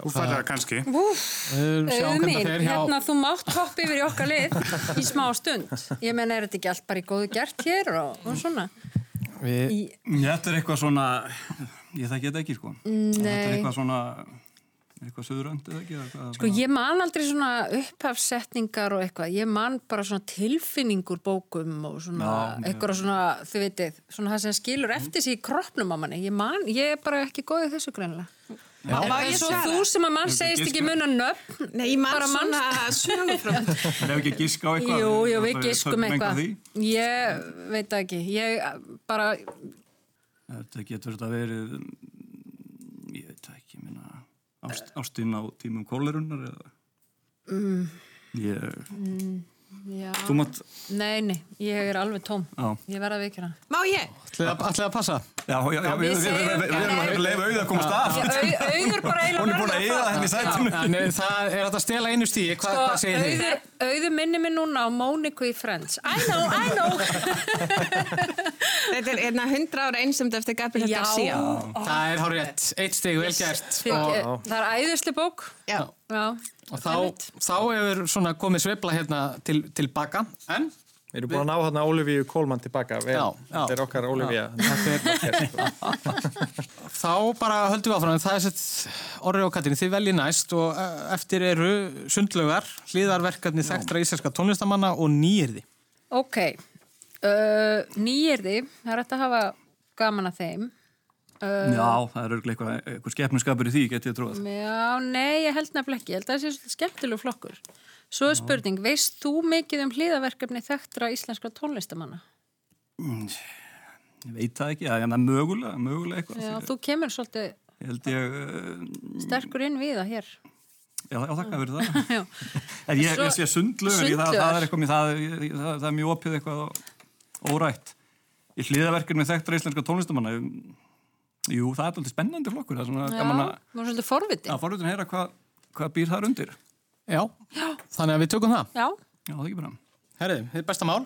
Þú færði það kannski. Úf, Við sjáum auð hvernig mín, það fer hjá- hérna þú mátt hoppa yfir í okkar lið í smá stund. Ég menn, er þetta ekki allt bara í góðu gert hér og, og svona? Við... Í, Þetta er eitthvað svona, ég það geta ekki sko. Þetta er nei, eitthvað svona, eitthvað söðurönd eða ekki? eða Eitthvað, sko ég man aldrei svona upphafsetningar og eitthvað. Ég man bara svona tilfinningur bókum og svona, Já, eitthvað svona, þið vitið, svona það sem skilur eftir sig í kroppnum á manni. Ég man, ég er bara ekki góðið þessu greinlega. Já. Má ég svo þú sem að mann segist ekki muna nöfn. Nei, ég man bara svona sögur frá Er ekki að giska á eitthvað? Jú, jú, við Það er- það er eitthvað. Ég veit það ekki. Ég bara, Þetta getur þetta verið, mm, ég veit það ekki, minna, ást, ástinn á tímum kólerunar eða, mm, ég, mm, þú mátt, Nei, nei, ég er alveg tóm. Já. Ég verða að veikina. Má ég? Ætlaði að passa? Já, já, já, við við, við, segjum- við, við erum að leifa auðvitað að komast að. au- auður bara eiginlega Hún er búin að verður eyða það. henni í nei, það er að stela einu stíi, Hva, Sko, hvað segir þið? auður, auður minni mig núna á Móniku í Friends. I know, I know. Þetta er einna hundra ára einsamt eftir Gabriel Já. Garcia. Það er hár rétt, eitt stig, vel gert. Það er æðisli bók. Já. Já. og þá, hefur svona komið sveifla hérna til, tilbaka, en Við erum búin að ná hérna Ólífíu Kólmann tilbaka. Vel, Já, já. Þetta er okkar Ólífía. þá bara höldum við áfram. Það er sett Orri og Katrín, þið veljið næst og eh, eftir eru sundlaugar, hlýðarverkefni þekktra íslenska tónlistamanna og nýjirði. Ok, uh, nýjirði, það er hægt að hafa gaman að þeim. Uh, Já, það er örglega eitthvað, eitthvað skepnuskapur í því, get ég trúið. Já, nei, ég held nefnilega ekki. Ég held að það sé svolítið skemmtilegu flokkur. Svo er spurning, veist þú mikið um hlýðaverkefni þekktra íslenskra tónlistamanna? Ég veit það ekki, já, en mögulega, mögulega eitthvað. Já, þú kemur svolítið Ég ég, uh, sterkur inn við það hér. já, já þakka fyrir það. En ég, ég sé sundlugur, það, það er eitthvað, það, það, það er mjög opið eitthvað órætt. Í hliðaverkinu með þekktra íslenska tónlistamanna, jú, það er alltaf spennandi flokkur, það er svona Já, gaman að, þú er svolítið forviti. að forvitin heyra hvað, hvað býr þar undir. Já, þannig að við tökum það. Já. Já, það er ekki bara. Herrið, þið besta mál.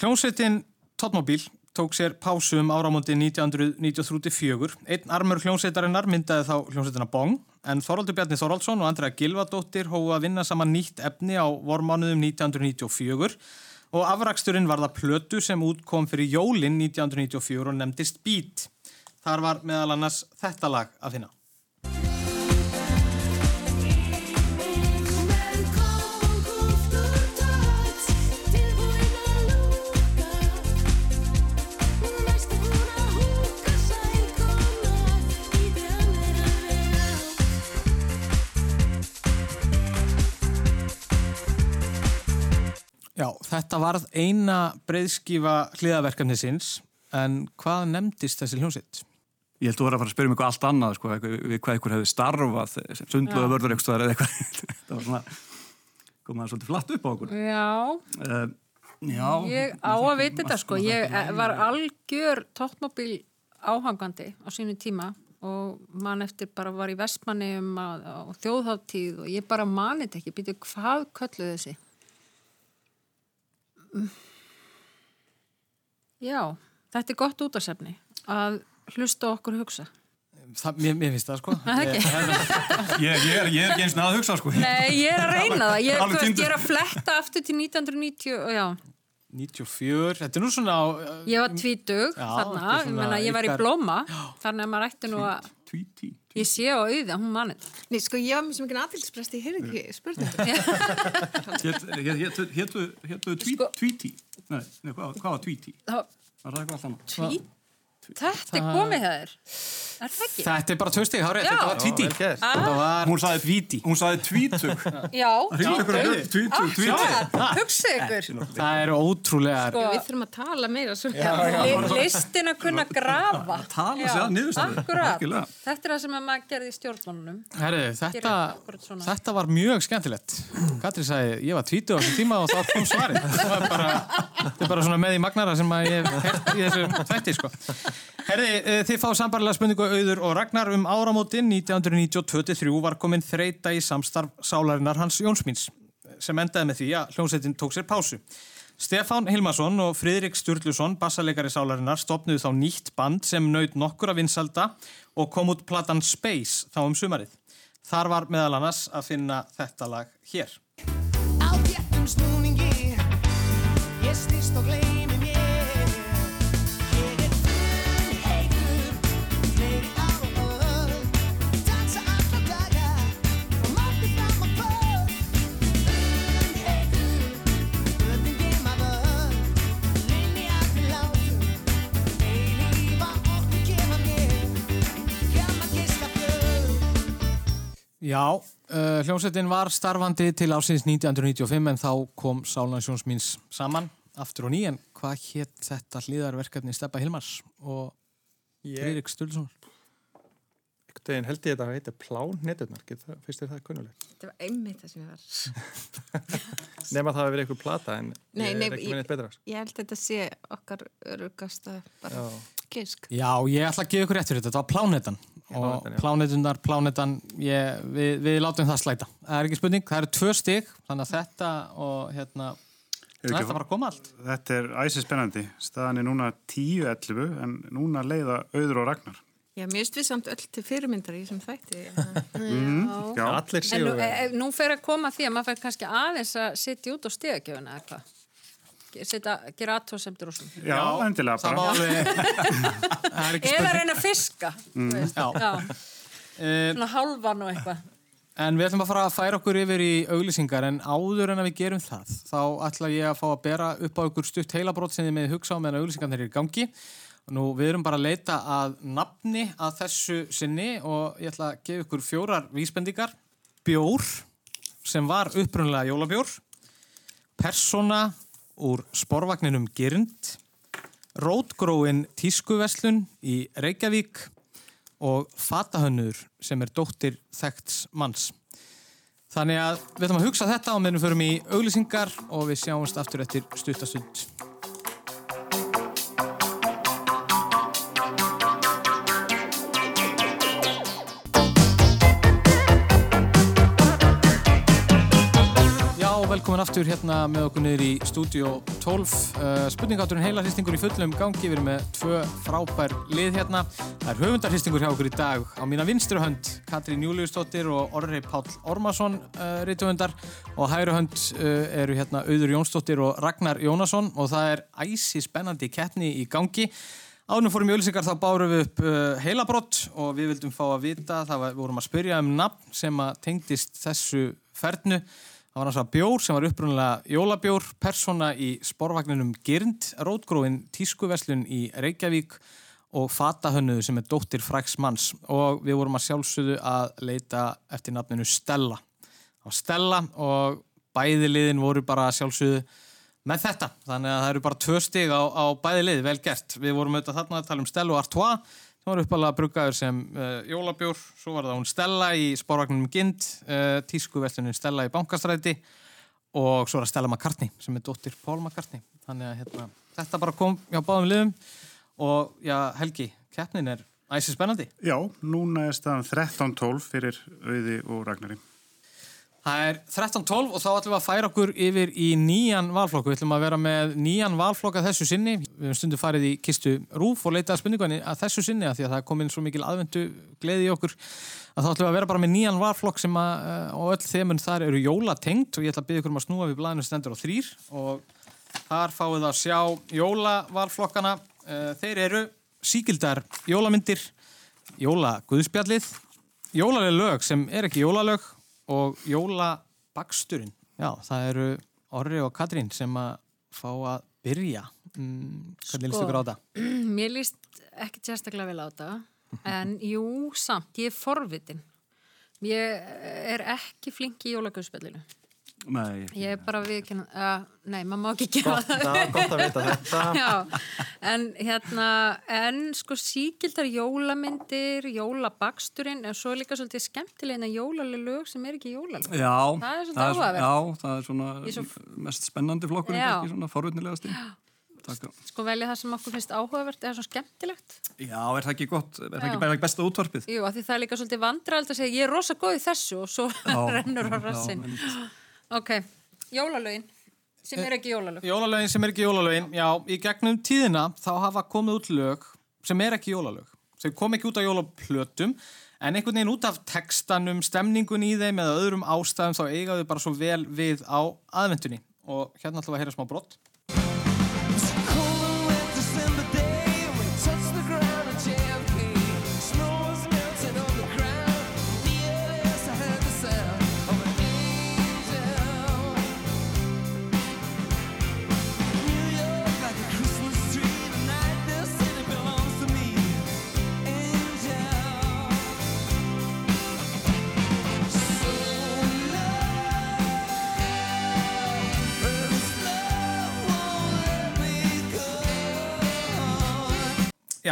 Hljómsveitin Tóttmóbíl tók sér pásu um áramóti 1993. Einn armur hljómsveitarinnar myndaði þá hljómsveitina Bong, en Þorvaldur Bjarni Þorvaldsson og Andrea Gilvadóttir hófu að vinna saman nýtt efni á vormánuðum 1994 og afraksturinn var það plötu sem útkom fyrir jólinn 1994 og nefndist Beat. Þar var meðal annars þetta lag að finna. Já, þetta varð eina breyðskífa hliðaverkefni sinns, en hvað nefndist þessi hljómsveit? Ég held að þú var að fara að spyrja um eitthvað allt annað, sko, við hvað ykkur hefði starfað, sundluða vörður eitthvað það var svona, komaði svolítið flatt upp á okkur. Já, Uh, já. ég á að vita þetta sko. Ég var algjör tóttmóbíl áhangandi á sínu tíma og mann eftir bara var í vestmanni um að, á þjóðháttíð og ég bara mani þetta ekki. Býtu, hvað kölluðu þessi? Mm. Já, þetta er gott útasefni að hlusta okkur hugsa. Það, mér, mér finnst það sko. Ég, ég, er, ég er ekki eins og að hugsa, sko. Nei, ég er að reyna það. Ég, ég er að fletta aftur til 1990, og já. 94, þetta er nú svona á... Ég var tvítug Já, þarna, þetta ég, svona meina, ég var í blóma, þannig að maður ætti nú að... Tvíti. Ég sé á auða, hún manni þetta. Nei, sko, ég var með svo mikið aðtilspresti, ég heyrði ekki spurningu. Héttu hétu Sko- tvíti? Nei, nei, hvað, hvað var tvíti? Það- Var eitthvað allt annað? Þetta er komið það er. Er það ekki? Þetta er bara tvö stig, hárið, þetta var tvíti. Gert. Þetta var Hún sagði tvíti. Hún sagði tvítug. Já. Hugsa, tvítug, tvítug. Hugsið ykkur. Það eru ótrúlegar... Sko, Við þurfum að tala meira. Li- listin að kunna grafa. Tala sig að niðurstöðu. Þetta er það sem að maður gerði í Gerir þetta, þetta var mjög skemmtilegt. Katri sagði, ég var tvítu á þessum tíma og þá kom svarið. Það var bara, þetta er bara svona með í magnara sem að ég hef hert í þessu þætti, sko. Herri, eh, þið fá sambarlega spurningu auður og Ragnar um áramótin 1992-3 var komin þreita í samstarf sálarinnar hans Jónsmíns sem endaði með því að hljómsveitin tók sér pásu. Stefán Hilmarsson og Friðrik Sturluson, bassalegari sálarinnar, stopnuðu þá nýtt band sem naut nokkur að vinsalda og kom út platan Space þá um sumarið. Þar var meðal annars að finna þetta lag hér. Á þéttum snúningi Ég styrst og gleymi Já, uh, hljómsveitin var starfandi til ásins 1995 en þá kom Sálansjóns míns saman aftur og ný en hvað hétt þetta hlýðarverkefni Steppa Hilmars og Ég- Friðrik Stulsson? Einhvern veginn held ég þetta að heita plán neturnar, finnst þér það kunnulegt? Þetta var einmitt það sem ég var. Nefn að það hefur verið einhver plata en Nei, ég nei, er ekki með neitt betra. ég held þetta sé okkar örugasta bara Já. gisk. Já, ég ætla að gefa ykkur rétt fyrir þetta, þetta var Plánetan og. Plánetunar, Plánetan ég, við, við látum það slæta það er ekki spurning, það eru tvö stig þannig að þetta og hérna þetta bara að koma allt Þetta er æsi spennandi. Staðan er núna 10-11 en núna leiða auður og ragnar. Já, mér finnst við samt öll til fyrirmyndar í þessum þætti. Mm, já. Allir En nú, e, e, nú fer að koma því að maður fer kannski aðeins að sitja út á stegagjöfuna eða hvað? Sita, gera aðtóðsemdur og svona. Já, endilega bara. er Eða reyna að fiska. Mm. Eh, Svona hálfan og eitthvað. En við ætlum að fara að færa okkur yfir í auglýsingar en áður en að við gerum það þá ætla ég að fá að bera upp á ykkur stutt heilabrót sem þið með hugsa á meðan auglýsingarnir eru í gangi. Nú, við erum bara að leita að nafni að þessu sinni og ég ætla að gefa ykkur fjórar vísbendingar. Bjór, sem var upprunlega jólabjór. Persona úr sporvagninum Gyrnd. Rótgróin tískuveslun í Reykjavík og fatahönnur sem er dóttir þekkts manns. Þannig að við ætlum að hugsa þetta og meðnum förum í auglýsingar og við sjáumst aftur eftir stuttastund. Velkomin aftur hérna með okkur niður í stúdíó 12. Uh, Spurningátturinn heila hristingur í fullum gangi. Við erum með tvö frábær lið hérna. Það er höfundarhristingur hjá okkur í dag. Á mína vinstru hönd Katrín Júliusdóttir og Orri Páll Ormarsson uh, rituhundar og hægru hönd uh, eru hérna Auður Jónsdóttir og Ragnar Jónasson og það er æsi spennandi keppni í gangi. Ánum fórum í ölsingar þá bárum við upp uh, heilabrott og við vildum fá að vita, það var, vorum að spyrja um nafn sem að tengdist þessu fernu. Það var náttúrulega bjór sem var upprunnulega jólabjór, persóna í sporvagninum Gyrnd, rótgróin tískuveslun í Reykjavík og fatahönnuðu sem er dóttir fræks manns og við vorum að sjálfsögðu að leita eftir nafninu Stella. Það var Stella og bæði liðin voru bara sjálfsögðu með þetta. Þannig að það eru bara tvö stig á, á bæði lið, vel gert. Við vorum auðvitað þarna að tala um Stella og Artois sem var uppalega bruggaður sem uh, jólabjór, svo var það hún Stella í spórvagnum Gind, uh, tískuverslunin Stella í bankastræti og svo er það Stella McCartney sem er dóttir Paul McCartney. Þannig að hérna, þetta bara kom hjá báðum liðum og já, Helgi, keppnin er æsi spennandi. Já, núna er staðan 13-12 fyrir auði og ragnari. Það er 13.12 og þá ætlum við að færa okkur yfir í nýjan valflokk. Við ætlum að vera með nýjan valflokk að þessu sinni. Við höfum stundu farið í kistu rúf og leitað spurningunni að þessu sinni að því að það er komin svo mikil aðvendu gleði í okkur að þá ætlum við að vera bara með nýjan valflokk sem að eh, og öll þemun þar eru jólatengt og ég ætla að byggja ykkur um að snúa við blæðinu stendur á þrýr og þar fáið það að sjá jólavalflokkana. Eh, Þeir eru síkildar jólamyndir, jólaguðspjallið, jólaleg lög sem er ekki jólalög og jólabaksturinn. Já, það eru Orri og Katrín sem að fá að byrja. Mm, hvernig líst ykkur á þetta? Mér líst ekki sérstaklega vel á þetta en jú, samt, ég er forvitin ég er ekki flink í jólagauðspillinu Nei. ég er bara við uh, nei, maður má ekki gera Gott, það er gott að vita þetta. Já, en hérna en sko síkildar jólamyndir jólabaksturinn en svo er líka svolítið skemmtilegna jólaleg lög sem er ekki jólaleg Já, það er svolítið áhugavert Já, það er svona svo- mest spennandi flokkur, Já. ekki svona forvitnilegasti. Takk. sko velja það sem okkur finnst áhugavert eða svo skemmtilegt Já, er það ekki gott, er það Já. ekki bara besta útvarpið? Jú, af því það er líka svolítið vandrald að segja ég er rosa góð í þessu og svo Já, rennur á já, rassin einmitt. Ok, jólalögin sem er ekki jólalög Jólalögin sem er ekki jólalögin, já, í gegnum tíðina þá hafa komið út lög sem er ekki jólalög. Þau kom ekki út á jólaplötum En einhvern veginn út af textanum, stemningun í þeim eða öðrum ástæðum þá eiga þau bara svo vel við á aðvendunni. Og hérna ætlum við að heyra smá brott.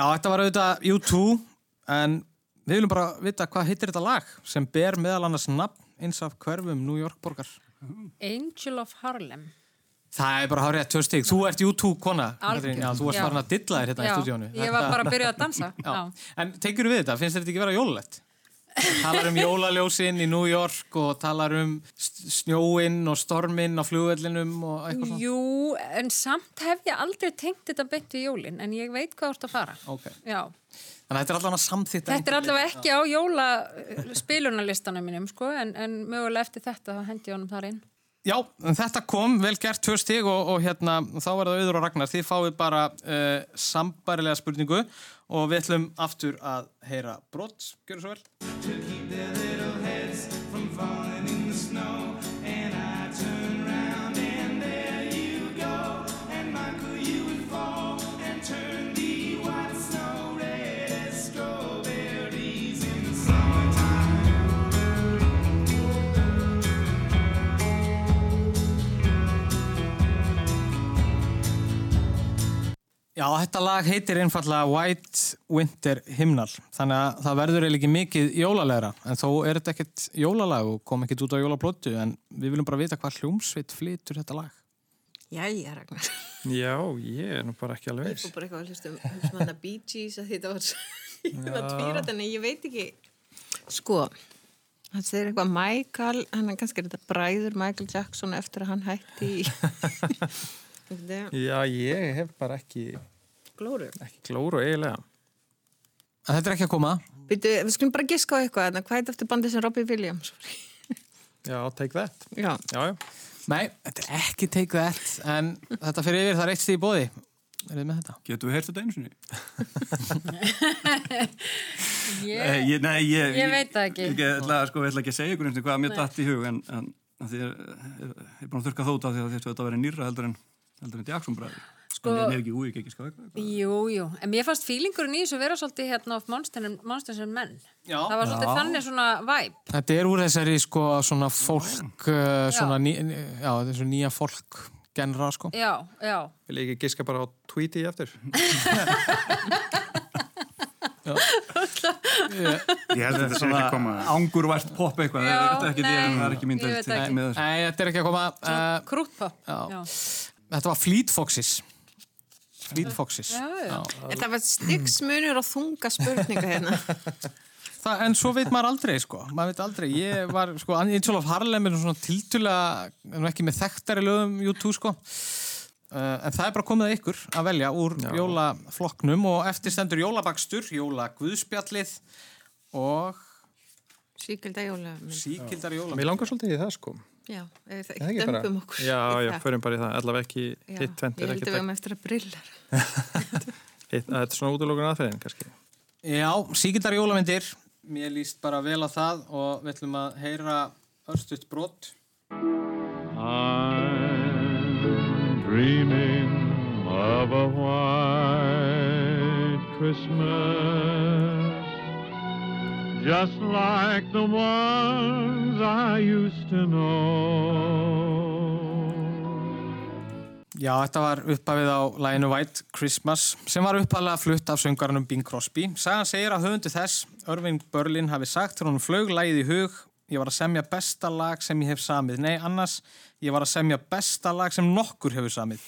Já, þetta var auðvitað U2 en við viljum bara vita hvað heitir þetta lag sem ber meðal annars nafn eins af hverfum New York borgar. Angel of Harlem. Það er bara hárið að stig. Þú ert U2 kona. Katrín. Já, þú Já. farin að dilla þér hérna í Já, stúdíónu. ég var bara að byrja að dansa. En tekur við þetta? Finnst þetta ekki vera jólulegt? Talar um jólaljósin í New York og talar um snjóinn og storminn á flugvellinum og eitthvað svona. Jú, en samt hef ég aldrei tengt þetta beint við jólin, en ég veit hvað þú ert að fara. Ok. Já. Þannig að þetta er allavega samþýtt. Þetta er allavega ekki á jóla spilunarlistanum mínum, sko, en, en mögulega eftir þetta þá hendi ég honum þar inn. Já, en þetta kom, vel gert tvö stig og, og hérna, þá var það auður og Ragnar. Þið fáið bara uh, sambarilega spurningu og við ætlum aftur að heyra brott. Gjör svo vel. Já, þetta lag heitir einfallega White Winter Hymnal. Þannig að það verður eiginlega ekki mikið jólalegra. En þó er þetta ekkert jólalag og kom ekkert út á jólaplótu. En við viljum bara vita hvað hljómsveit flytur þetta lag. Jæja, Ragnar. Já, ég er nú bara ekki alveg Ég fór bara eitthvað að hlusta um, hlusta um Bee Gees að þetta var svo, ég var að tvíra þetta, en ég veit ekki, sko, það segir eitthvað Michael, hann er kannski er þetta bræður Michael Jackson eftir að hann hætti Já, ég hef bara ekki, glóru. ekki klóru eiginlega. En þetta er ekki að koma. Býtu, við skulum bara giska á eitthvað, en hvað er þetta eftir bandið sem Robbie Williams? Já, take that. Já. Já, já. Nei, þetta er ekki take that. En þetta fyrir yfir, það er eitt stíð í bóði. Er þið með þetta? Getur við heyrt þetta einu sinni? Ég, Eh, ég, nei, ég, ég veit það ekki. Ég ætla, sko, ég ætla ekki að segja ykkur einhvern hvað mér datt í hug en, en að því ég, ég, ég er búin að þurka þóta því að þetta verið nýra heldur en, heldur en Jackson bræður. Sko- en ég er ekki úi, ekki eitthvað. Jú, jú, en mér fannst fílingurinn í þessu vera svolítið hérna of Monsters and Men. Já. Það var svolítið Já. þannig svona væp. Þetta er úr þessari sko svona fólk, uh, svona ný, já, þessu nýja fólk genra sko. Já, já. Vil ég ekki giska bara á tweeti eftir? Ég held að þetta sé ekki að koma. Angurvært pop eitthvað, er það er ekki ég það ekki. með þessu. Nei, þetta er ekki að koma. Uh, Krútpop. Já. Já. Þetta var Fleet Foxes. Fleet Foxes. Já, já. Það var styggsmunur og þunga spurninga hérna. Það, en svo veit maður aldrei sko, maður veit aldrei, ég var sko, Angel of Harlem er svona tiltulega, nú ekki með þekktari lögum YouTube sko, uh, en það er bara komið að ykkur að velja úr jólaflokknum og eftir stendur jólabakstur, jólaguðspjallið og Síkilda jóla. síkildar jóla. Mér langar svolítið í það sko. Já, ef það Er það ekki dömpum okkur. Já, já, það. förum bara í það. Allavega ekki hitt tvent Ég er held ekki að við hefum eftir að brillar. Þetta er svona útlokun aðferðin kannski. Já, síkildar jólamyndir, mér líst bara vel á það og við ætlum að heyra örstuðt brot. dreaming of a white Christmas, just like the ones I used to know. Já, þetta var upphafið á læginu White Christmas sem var upphaflega flutt af söngarnum Bing Crosby. Sagan segir að höfundu þess, Irving Berlin, hafi sagt þegar hún flög lægið í hug ég var að semja besta lag sem ég hef samið. Nei, annars, ég var að semja besta lag sem nokkur hefur samið.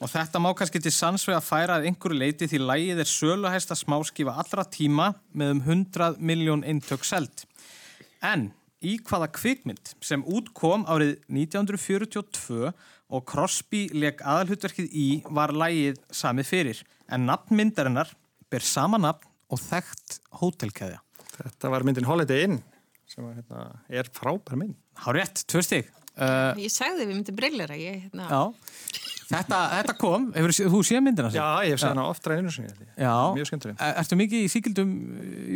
Og þetta má kannski til sannsvega að færa að einhverju leiti því lægið er söluhæsta smáskifa allra tíma með um 100 miljón eintök selt. En í hvaða kvikmynd sem útkom árið 1942 og Crosby leik aðalhutverkið í var lægið samið fyrir. En nafnmyndarinnar ber sama nafn og þekkt hótelkeðja. Þetta var myndin Holiday Inn sem var, hérna, er frábær mynd. Há rétt, tvö stig. Uh, Ég sagði við myndum brillera, ég, hérna, já, þetta, þetta kom, hefur þú séð myndina? Sig? Já, ég hef séð hana oftra einu sinni. Já, Mjög skemmtileg. Er- Ertu mikið í síkildum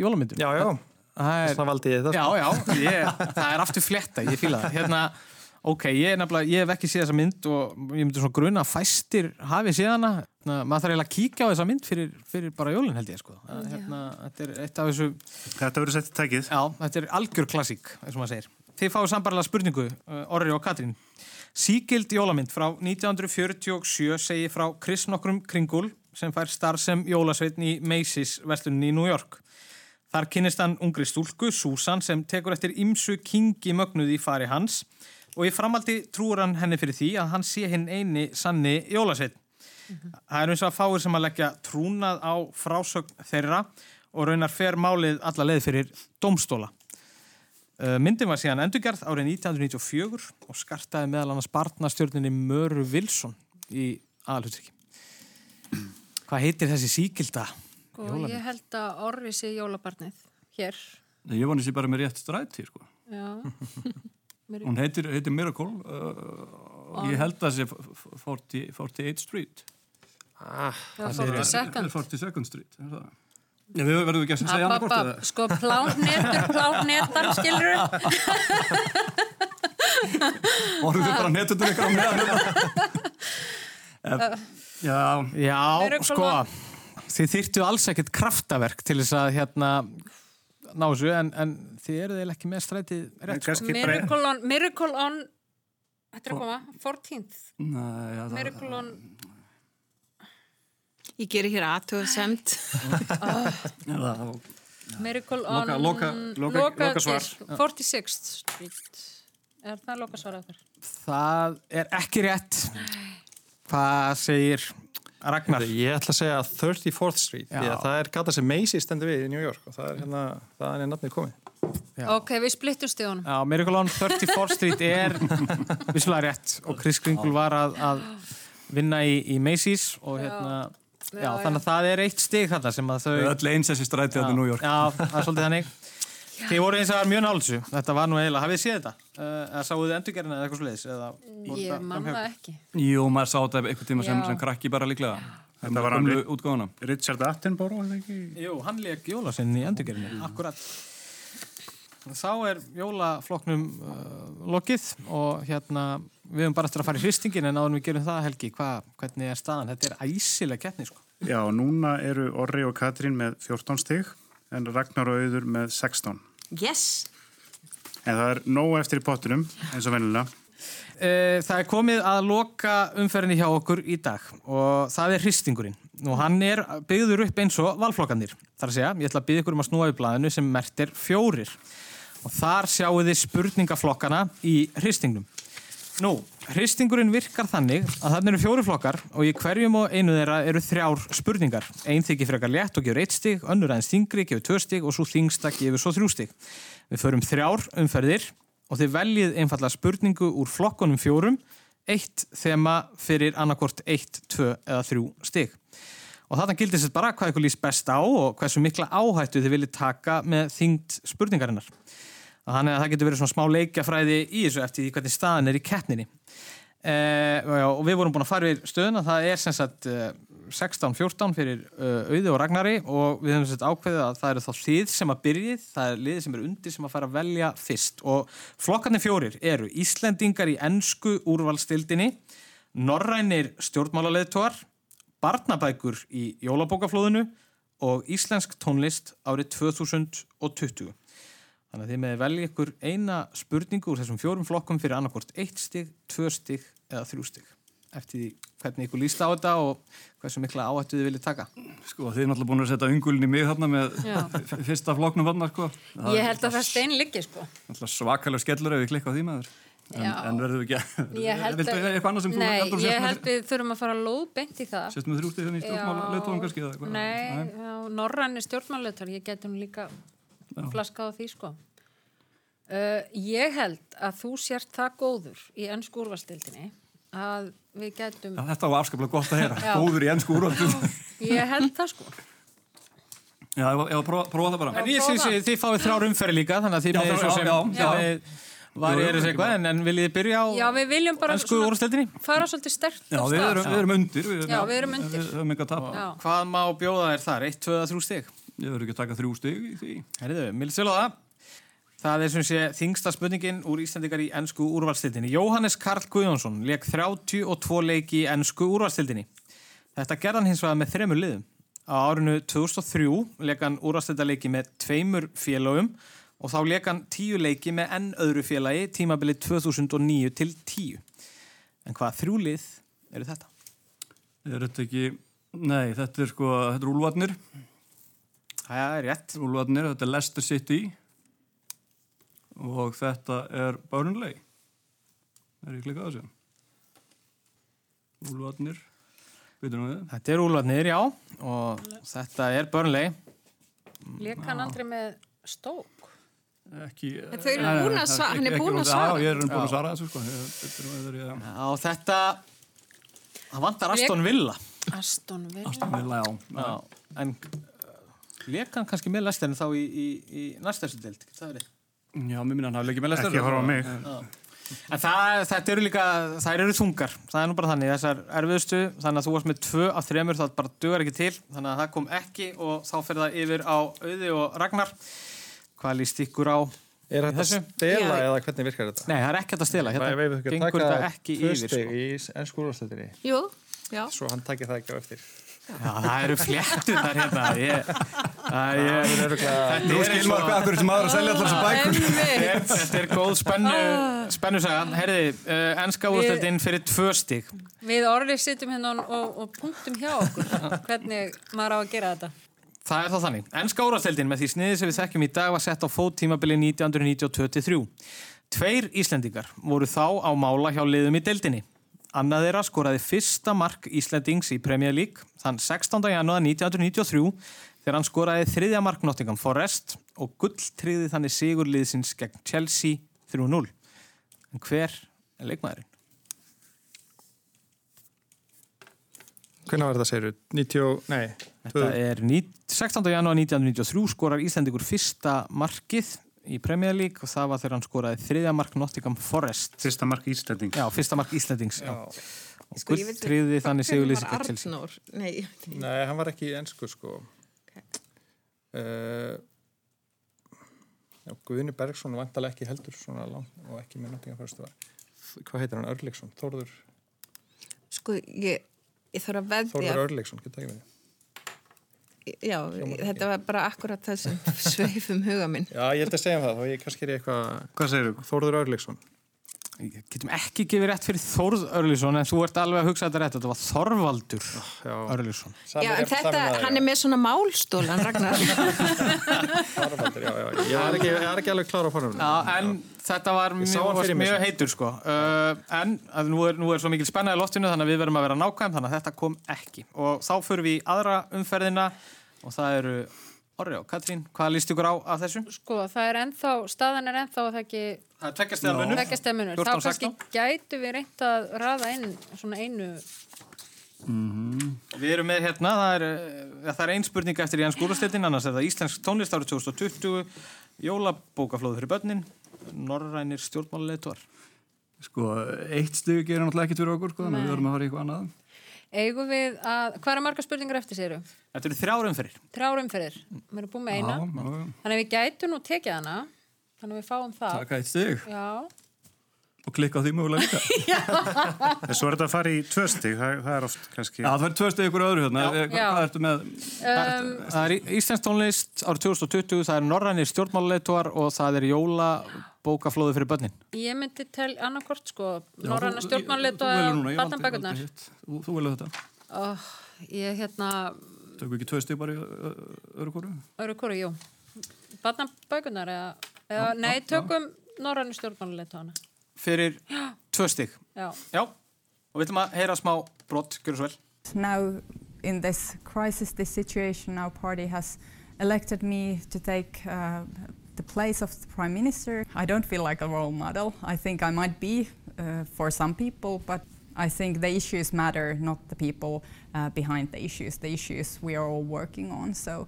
jólamyndum? Já, já. Það er... Þess valdi ég þetta. Já, já, ég, það er aftur fletta, ég fíla það. Hérna, ok, ég, ég hef ekki séð þessa mynd og ég myndi svona gruna að fæstir hafi séð hana. Hérna, maður þarf eiginlega að kíkja á þessa mynd fyrir, fyrir bara jólinn held ég, sko. Hérna, þetta er eitt af þessu... Þetta verður sett í tækið. Já, þetta er algjör klassík, eins og maður segir. Þið fáið sambarlega spurningu, uh, Orri og Katrín. Síkild jólamynd frá 1947 segir frá Chris nokkrum kringul sem fær starf sem jólasveitn í Macy's verslunin í New York. Þar kynnist hann ungri stúlku, Susan, sem tekur eftir ymsu kingi mögnuð í fari hans og í framaldi trúur hann henni fyrir því að hann sé hinn eini sanni jólasveitn. Það er eins og að fáir sem að leggja trúnað á frásögn þeirra og raunar fer málið alla leið fyrir domstóla. Uh, Myndin var síðan endurgerð árið 1994 og skartaði meðal annars barnastjörninni Möru Wilson í aðalhutryggi. Hvað heitir þessi síkilda? Og Sko, ég held að Orri sé jólabarnið hér. Nei, Ég voni sér bara með rétt stræti, sko. Já. Mér- Hún heitir, heitir Miracle uh, og ég held að það sé f- f- 40 48th Street. Ah, Já, 42nd. 42nd Street, er það? Já, við verðum ekki að segja annað hvort Abba, eða. sko plánnetur, plánnetar, skilur Orðið þið bara netutur ykkur á meðan. Eh, Já, Já, Miracle sko, þið þyrftu alls ekkert kraftaverk til þess að hérna ná þessu, en, en þið eruð eiginlega ekki með strætið rétt. sko. Miracle on, Miracle on Þetta er að koma, 14th Nei, já, það, Miracle on ég gerir hér aðtöðsemt. já, það, Miracle Loka- on loka- loka- loka svar. 46th Street Er það loka svar að þér? Það er ekki rétt. Hvað segir Ragnar? Ég ætla að segja 34th Street, því að það er gata sem Macy's stendur við í New York og það er hérna, það er nafnið komið. Já. Ok, við splittum stíðunum Já, Miracle on 34th Street er vissulega rétt og Chris Kringle var að, að vinna í, í Macy's og hérna, já, Já, þannig að það er eitt stig þarna sem að þau... öll eins þessi stræti þetta í New York. Já, það er svolítið þannig. Þið voru eins og það er mjög nálsu. Þetta var nú eiginlega, hafið þið séð þetta? Uh, eða sáuð þið endurgerina eða eitthvað sliðis? Ég þetta man framhjá? það ekki Jú, maður sá þetta einhvern tíma sem, sem krakki bara líklega. Þetta var hann útgáfuna. Richard Attenborough, er það ekki? Jú, hann leik jólasinn í endurgerinu, akkurat. Þá er jólafloknum uh, lokið og hérna, við höfum bara eftir að fara í hristingin en áður við gerum það, Helgi, hva, hvernig er staðan? Þetta er æsileg keppni, sko. Já, núna eru Orri og Katrín með 14 stig en Ragnar og Auður með 16. Yes! En það er nóg eftir í pottunum, eins og vennilega. Eh, Það er komið að loka umferðinni hjá okkur í dag og það er hristingurinn. Nú hann er byggður upp eins og valflokkanir. Það er að segja, ég ætla að byggja ykkur um að snúa í blaðinu sem mert er fjórir. Og þar sjáu þið spurningaflokkana í hristingnum. Nú, hristingurinn virkar þannig að þarna eru fjóri flokkar og í hverjum og einu þeirra eru þrjár spurningar. Einn þykir frekar létt og gefur eitt stig, önnur aðeins þingri gefur tvö stig og svo þingsta gefur svo þrjú stig. Við förum þrjár umferðir og þið veljið einfallega spurningu úr flokkunum fjórum, eitt þema fyrir annarkort eitt, tvö eða þrjú stig. Og þarna gildir sér bara hvað ykkur líst best á og hversu mikla áhættu þið viljið taka með þyngd spurningarinnar. Þannig að það getur verið svona smá leikjafræði í þessu eftir því hvernig staðan er í keppninni. Já, og við vorum búin að fara við stöðuna, það er sem sagt eh, 16-14 fyrir uh, Auði og Ragnari og við höfum sett ákveðið að það eru þá þið sem að byrjið, það er liðið sem er undir sem að fara að velja fyrst og flokkarnir fjórir eru Íslendingar í ennsku úrvalstildinni, Norrænir stjórnmálaleðtóar, barnabækur í jólabókaflóðinu og íslensk tónlist árið 2020. Þannig að þið meði velja ykkur eina spurningu úr þessum fjórum flokkum fyrir annarkort eitt stig, tvö stig eða þrjú stig. Eftir því hvernig ykkur líst á þetta og hversu mikla áhættu þið viljið taka. Sko, þið er náttúrulega búin að setja ungulin í mig þarna með fyrsta flokknum þarna, sko. Það Ég er held að það stein liggi sko svakalega skellur ef við klikka á því maður. En, en verðum við ekki Ég held Viltu eitthvað annað sem þú Nei, heldur að ég sért með- held við þurfum að fara lóðbeint í það Sérst með þrjústið þannig í stjórnmála leitóðum kannski eða eitthvað? Nei, já, norræni stjórnmáleitar ég geti nú líka flaskað á því sko uh, Ég held að þú sért það góður í ennsku úrvastildinni að við getum Já, þetta var afskaplega gott að heyra. Já. Góður í ennsku úrvaldum. Ég held það sko Já, ég var að prófa, prófa það bara. En ég syns að þið fáið þrjár umferði líka, þannig að þið Já, með þrjár, svo sem já, já. var ég er þessi eitthvað, en, en viljið þið byrja á Já, við viljum bara ennsku úrstættinni? fara svolítið stert Já, við erum, við erum undir. Við, Já, við erum undir. Við að. Já. Hvað má bjóða þér þar? 1, 2, 3 stig? Ég verður ekki að taka þrjú stig í því. Herriðu, það. Er sem sé þingsta spurningin úr Íslandikar í ennsku úrvalstildinni. Jóhannes Karl Guðjónsson leik 32 leiki í ennsku úrvalstildinni. Þetta gerðan hins vegar með þremur liðum. Á árinu 2003 leik hann úrvalstildaleiki með tveimur félagum og þá leik hann tíu leiki með enn öðru félagi tímabilið 2009 til 10. En hvað þrjú lið eru þetta? Er þetta ekki, nei, þetta er sko, þetta er úlvarnir. Það er rétt. Úlvarnir, þetta er Leicester City og þetta er Burnley. Er ég klikkað á þessu? Úlvarnir? Þetta er úlvarnir, já, og þetta er Burnley. Lék hann aldrei með stók? Ekki... En þau eru búin að svara- hann er búin að svara. Já, ég er búin að svara þessu sko. Ég- þetta er- þetta er- þetta, það vantar Aston Villa. Aston Villa. Aston Villa, já. Já, en leik hann kannski með lestarinn þá í, í, í getur það verið? Já, mér minna hann hafi leikið með Leicester. Ekki horfa á mig. En það, þetta eru líka, þær eru þungar, það er nú bara þannig, þessar erfiðustu, þannig að þú varst með tvö af þremur, það bara dugar ekki til, þannig að það kom ekki og þá fer það yfir á Auði og Ragnar. Hvað líst ykkur á Er í þetta þessu? stela eða hvernig virkar þetta? Nei, það er ekki hægt að stela, hérna Við hefum ekki að gengur taka þetta ekki tvö yfir. stig Sko. í ennsku úrvarsleitinni. Jú, já. Svo hann takir það ekki á eftir. Já, það eru fléttur þar hérna, ég, að ég, er örugglega- Nú skilur maður hvað akkur sem maður að selja allar þessar bækur. Þetta er- Þetta er góð spennu, spennusaga. Herði, uh, ennska úrstöldin fyrir tvö stig. Við orðið sittum hérna og, og, punktum hjá okkur hvernig maður á að gera þetta. Það er þá þannig. Ennska úrvalstildin með því sniði sem við þekkjum í dag var sett á fót tímabili 1992-3. Tveir Íslendingar voru þá á mála hjá liðum í deildinni. Annað þeirra skoraði fyrsta mark Íslendings í Premier League þann 16. janúar 1993 þegar hann skoraði þriðja mark Nottingham Forest og gull tryði þannig sigur liðsins gegn Chelsea 3-0. En hver er leikmaðurinn? Hvernig var þetta, segir þú? 90, nei. Þetta er ní- 16. janúar 1993 skorar Íslandingur fyrsta markið í Premier League og það var þegar hann skoraði þriðja mark Nottingham Forest. Fyrsta mark Íslandings. Já, fyrsta mark Íslandings. Já. Og Sko, ég veit- gulltriði þannig gegn Chelsea. Arnór? Nei. Nei, hann var ekki í ennsku, sko. Uh, já, Guðni Bergson vantalega ekki heldur svona langt og ekki með fyrstu var. Hvað heitir hann? Örleiksson? Þórður, Sko, ég, ég þarf að veðja. Þórður Örleiksson, getur ekki verið. Já, þetta var bara akkurat það sem sveifum huga minn. Já, ég held að segja það, þá ég kannski er ég eitthvað... Hvað segir þú? Þórður Örleiksson. Getum ekki gefið rétt fyrir Þórð Örlísson en þú ert alveg að hugsa þetta rétt. Þetta var Þorvaldur Örlísson. Já, en þetta, hann er með svona málstólan, Ragnar. Þorvaldur, já, já. Ég er ekki, ég er ekki alveg klára á fornum. Já, en þetta var mjög, hann fyrir mjög heitur sko. Uh, en að nú, er, nú er svo mikil spennaði loftinu þannig að við verðum að vera nákvæm þannig að þetta kom ekki. Og þá förum við í aðra umferðina og það eru Orri og Katrín. Hvað líst ykkur á af þessu? Sko, það er ennþá, staðan er ennþá það ekki... Það er tveggjast eða munur. Tveggjast eða munur. Þá 14, kannski gætu við reynt að raða inn svona einu... Við erum með hérna, það er, ja, það er ein spurning eftir Jens Gúrastettin, annars er það Íslensk tónlist árið 2020, jólabókaflóðu fyrir börnin, norrænir stjórnmáluleituar. Sko, eitt stug gerir náttúrulega ekkert fyrir okkur, sko, þannig að við verðum að fara í eitthvað annað. Eigum við að... Hvað er marga spurningar eftir, séru? Þetta eru þrjár umferðir. Þrjár umferðir. Við erum búin með eina. Já, já, já. Þannig að við gætum nú tekið hana. Þannig að við fáum það. Taka eitt stig Já. Og klikka á því mögulega líka. En svo er þetta að fara í tvö stig, það, það er oft kannski... Já, það er tvö stig ykkur öðru hérna. Já. Eh, Hvað, ertu með? Um, Það er í- Íslensk tónlist árið 2020, það er norrænir stjórnmáluleituar og það er jólabókaflóðu fyrir börnin. ég myndi til annarkort, sko, norræna þú- stjórnmálit þú velur þetta. Oh, ég hérna, Tökum við ekki tvö stig bara í öðru kóru? öru hvori, jú. Barnabækurnar eða, eða Já, nei, já, tökum á hana. Fyrir tvö stig. Já. Já, og við ætlum að heyra smá brott, gjör svo vel. Now, in this crisis, this situation, our party has elected me to take uh, the place of the Prime Minister. I don't feel like a role model. I think I might be uh, for some people, but I think the issues matter, not the people uh, behind the issues, the issues we are all working on. So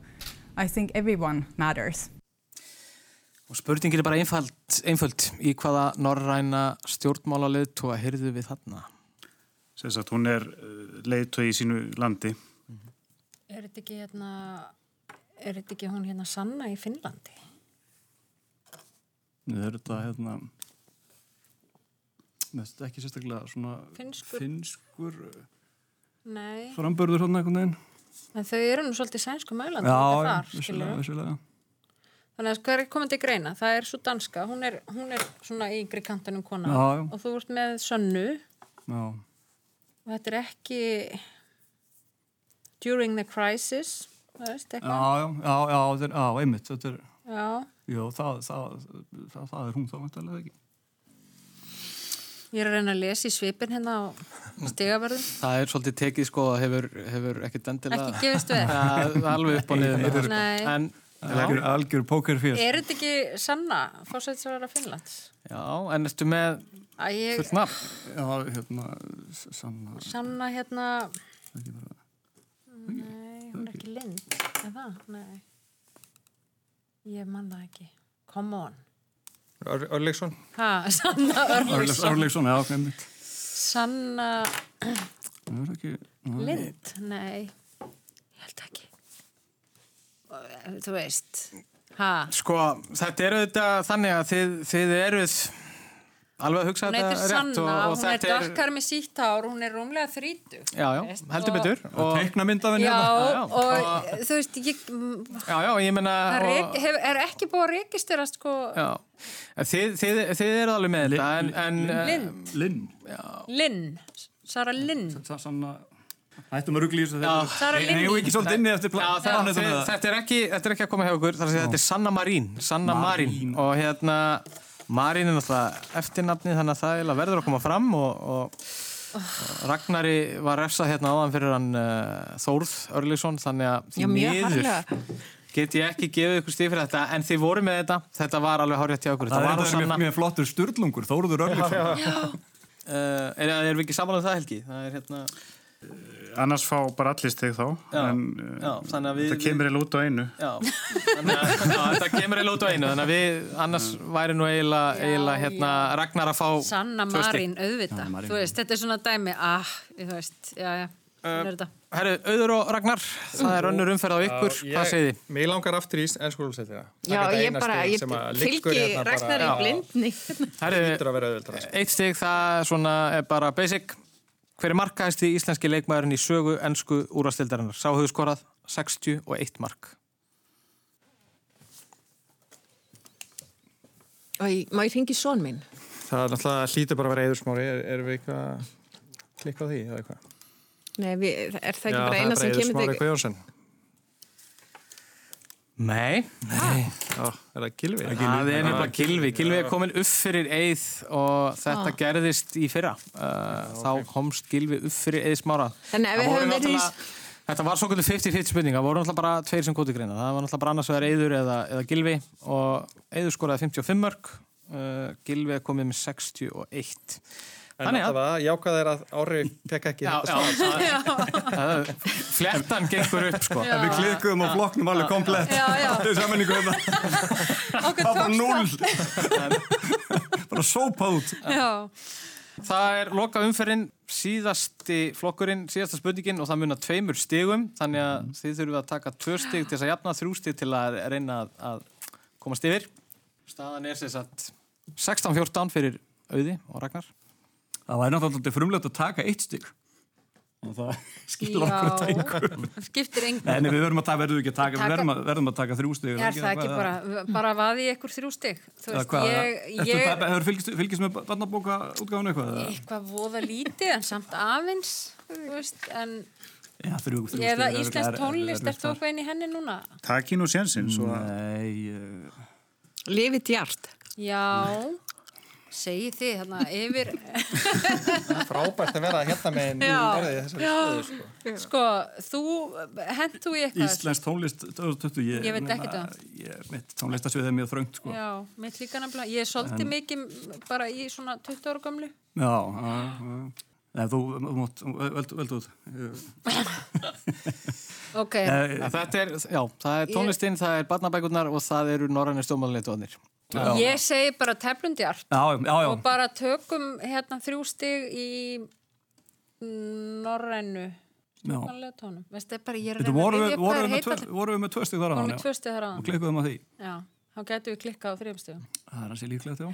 I think everyone matters. Og spurningin er bara einföld, einföld. Í hvaða norræna stjórnmálalið tóa heyrðu við þarna? Sess að hún er leiðtói í sínu landi. Er þetta ekki hérna, er þetta ekki hún hérna Sanna í Finnlandi? Það er þetta hérna Þetta er ekki sérstaklega svona Finnskur. finnskur Nei, frambörður hérna einhvern veginn. en þau eru nú svolítið sænsku mælandi Já, líka já, þar, vissulega, skilurðu. vissulega. Þannig að hvað er komið til greina? Það er svo danska, hún er, hún er svona í yngri kantinum kona Já, já. og þú ert með sönnu Já, og þetta er ekki during the crisis, það veist, eitthvað. já, já, já, þetta er, já, einmitt, þetta er, Já. já, það, það, það, það er hún þá vantarlega ekki. Ég er að reyna að lesa í svipin hérna á stigaverðum. Það er svolítið tekið sko að hefur, hefur ekkert endilega... Ekki gefist er alveg upp og niður. sko. Nei. En, Algjör, algjör pókerfér. Er þetta ekki Sanna, fórsætsverðara Finnlands? Já, en ertu með ég, fullt nafn? Já, hérna, sanna... Sanna hérna... Nei, hún er ekki Lind. Er það? Nei. Ég man það ekki. Come on. Ör, Örleksson Ha, Sanna Örlygsson. Örleksson, já, einmitt. Sanna er. Lind? Nei, ég held ekki. Og, Þú veist. Ha? Sko, þetta er auðvitað þannig að þið, þið eruð alveg að hugsa Hún heitir þetta rétt Sanna, og, og hún er þetta er... dökkar með sítt hár, hún er rúmlega þrítug. Já, já, heldur betur. Og teikna myndafinn Já, hérna. og þú veist, ég, Já, já, ég meina... og- hef, er ekki búið að registerast sko Já, En þið, þið, þið eru alveg með þetta. Linn. Linn, Sara Linn. Sanna... Hættum að ruggla í þessu þegar... Er það, plánutum þið, eða... þetta, er ekki, þetta er ekki að koma hjá okkur, þar að segja, þetta er Sanna Marín, Sanna Marín, Marín. og hérna Marín er náttúrulega eftirnafni þannig að það verður að koma fram og, og, Ragnari var refsað hérna áðan fyrir hann uh, Þórð Örlíksson, þannig að því Já, mjög miður get ég ekki gefið ykkur stíð fyrir þetta, en þið voru með þetta, þetta var alveg hárið hjá okkur, Það er var þetta mjög, mjög flottur styrlungur, Þóruður Örleksson. Uh, er, er við ekki saman um það Helgi? Það er hérna... Annars fá bara allir steg þá, Já, en já, að við- það kemur eða út á einu. Já, þannig að þetta kemur eiginlega út á einu þannig að við annars væri nú eiginlega, eiginlega hérna, Ragnar að fá Sanna. Marín, auðvitað. Sanna Marín. Þú veist, þetta er svona dæmi, ah, þú veist, já, já, uh, er þetta. Herru, Auður og Ragnar, það er önnur umferð á ykkur, Já, hvað ég- segið þið? Mér langar aftur í ennskólusættina. Já, ég bara, ég fylgi Ragnar í blindni. Herru, eitt stig það svona er bara basic hver er markaðist í íslenski leikmaðurinn í sögu ennsku úrastildarinnar? Sá hefur skorað 61 mark Og má ég ringi són minn? Það er náttúrulega hlýtur bara að vera eðursmári. Er, er við eitthvað að klikka á því eða eitthvað? Nei, við, er það ekki Já, bara eina sem kemur Smári til... Guðjónsson. Nei, Nei. Já, er það Gilvi? Það er nefnilega Gilvi. Gilvi er komin upp fyrir Eið og þetta Ah. gerðist í fyrra. Uh, Þá komst Gilvi upp fyrir Eið smára. Þannig að við höfum verið í- Þetta var svo kvöldu 50-50 spurning. Það voru náttúrulega bara tveir sem kóti greina. Það var náttúrulega bara annars vegar Eiður eða, eða Gilvi og Eiður skoraði 55 mörg. Uh, Gilvi er komið með 61. Þannig að það jákað er að Ári fekk ekki Já, þetta já, svar. það- flettan gengur upp sko. En við klikkuðum á flokknum alveg komplett. Það er samanningu hérna. Okkur Það var tókst null. Bara sópað út. Já. Það er loka umferðin, síðasti flokkurinn, síðasta spurningin og það munar tveimur stigum, þannig að þið þurfum að taka tvö stig til þess að jafna þrjú stig til að reyna að, að komast yfir. Staðan er sem sagt 16-14 fyrir Auði og Ragnar. Það væri náttúrulega frumlegt að taka eitt stig. Og það skilur okkur þetta einhverjum. Skiptir engu. Nei, nei, við verðum að taka, verðum ekki að taka, Taka- við verðum að, verðum að taka þrjú stig. Er það ekki bara, bara vaði ég ykkur þrjú stig? Þú veist, ég, Ertu, ég, Hefur fylgist, fylgist með barnabóka útgáðun eitthvað? eða? eitthvað voða lítið en samt aðeins, þú veist, en Já, þrjú, þrjú eða er- tónlist, er- þú eitthvað inn í henni núna? Takk í nú sénsinn, svo að... Nei, Lifið djart. Já, segi þið, þarna, yfir... Frábært að vera hérna með orðið sko. Sko, þú, hent þú í eitthvað? Íslensk tónlist 2020, ég, Ég veit ekkert um. ég, mitt tónlistasvið er mjög þröngt sko. Já, mitt líka nefnilega. Ég er svolítið En- mikið bara í svona 20 ára gamlu. Já, já, já. Nei, þú mátt, veldu, veldu út. Ok. Þetta er, já, það er tónlistinn, það er barnabækurnar og það eru norrænir stjórnmáluleitóðnir. Ég segi bara teflundjart Já, já, já. og bara tökum hérna þrjú stig í norrænu stjórnmálulega tónum. Veistu, er bara, ég er að reyna að hvað við þeir með tvö, heita. voru við með tvö stygg þar á Vorum hann, með tvö stig þar á Og klikkuðum á því. Já, þá getum við klikkað á þrjum stigum. Það er hansi líklegt, já.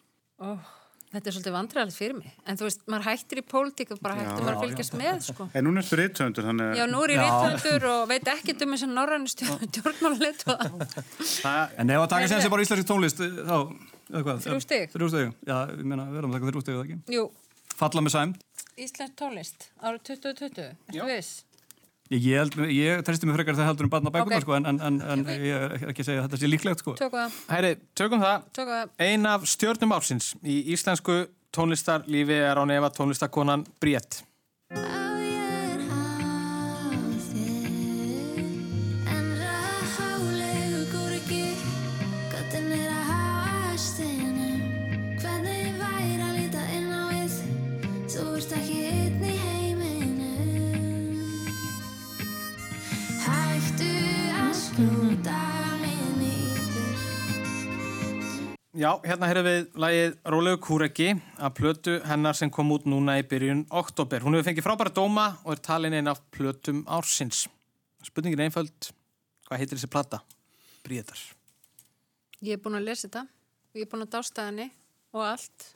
Ó, þetta er svolítið vandræðilegt fyrir mig. En þú veist, maður hættir í pólitík og bara hættir maður að fylgjast með, sko. En núna ertu rithöndur, þannig Já, nú er ég reyndhundur og veit ekkert um þessi norrænu stjórnmáluleitóða. En ef að taka sér bara íslenski tónlist, þá, eða hvað? Þrjú stig. Þrjú stig, já, ég meina, við erum að taka þrjú stig, eða ekki? Jú, Falla með sæmt. Íslensk tónlist árið 2020, ertu viss? Ég, ég, held, ég treysti mig frekar það heldur um barna bækunar, Ok. sko, en, en, en, en ég er ekki að segja að þetta sé líklegt, sko. Tökum það. Hæri, tökum það. Tökum það. Ein af stjórnum ársins í íslensku tónlistarlífi er á nefa tónlistarkonan Bríett. Já, hérna heyrðum við lagið Rólegu Kúreki af plötu hennar sem kom út núna í byrjun oktober. Hún hefur fengið frábæra dóma og er talin einn af plötum ársins. Spurningin er einföld, hvað heitir þessi plata? Bríðar. Ég er búin að lesa þetta og ég er búin að dásta henni og allt.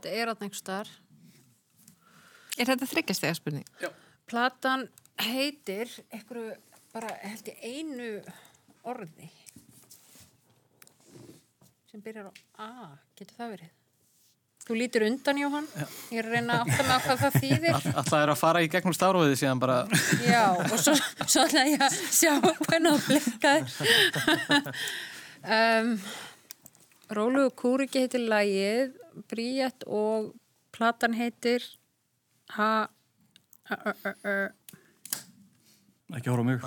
Þetta er að einhver staðar. Er þetta þryggjastega spurning? Já. Platan heitir einhverju, bara held ég einu orði sem byrjar á A, getur það verið? Þú lítur undan, Jóhann. Ég er að reyna mig á hvað það þýðir. Alltaf er að fara í gegnum stafróðið síðan bara... Já, og svo, svo ætla ég að sjá hvernig það blikkaði. um, Rólugu kúriki heitir lagið, Bríett og platan heitir Ha... Ekki horfa á mig.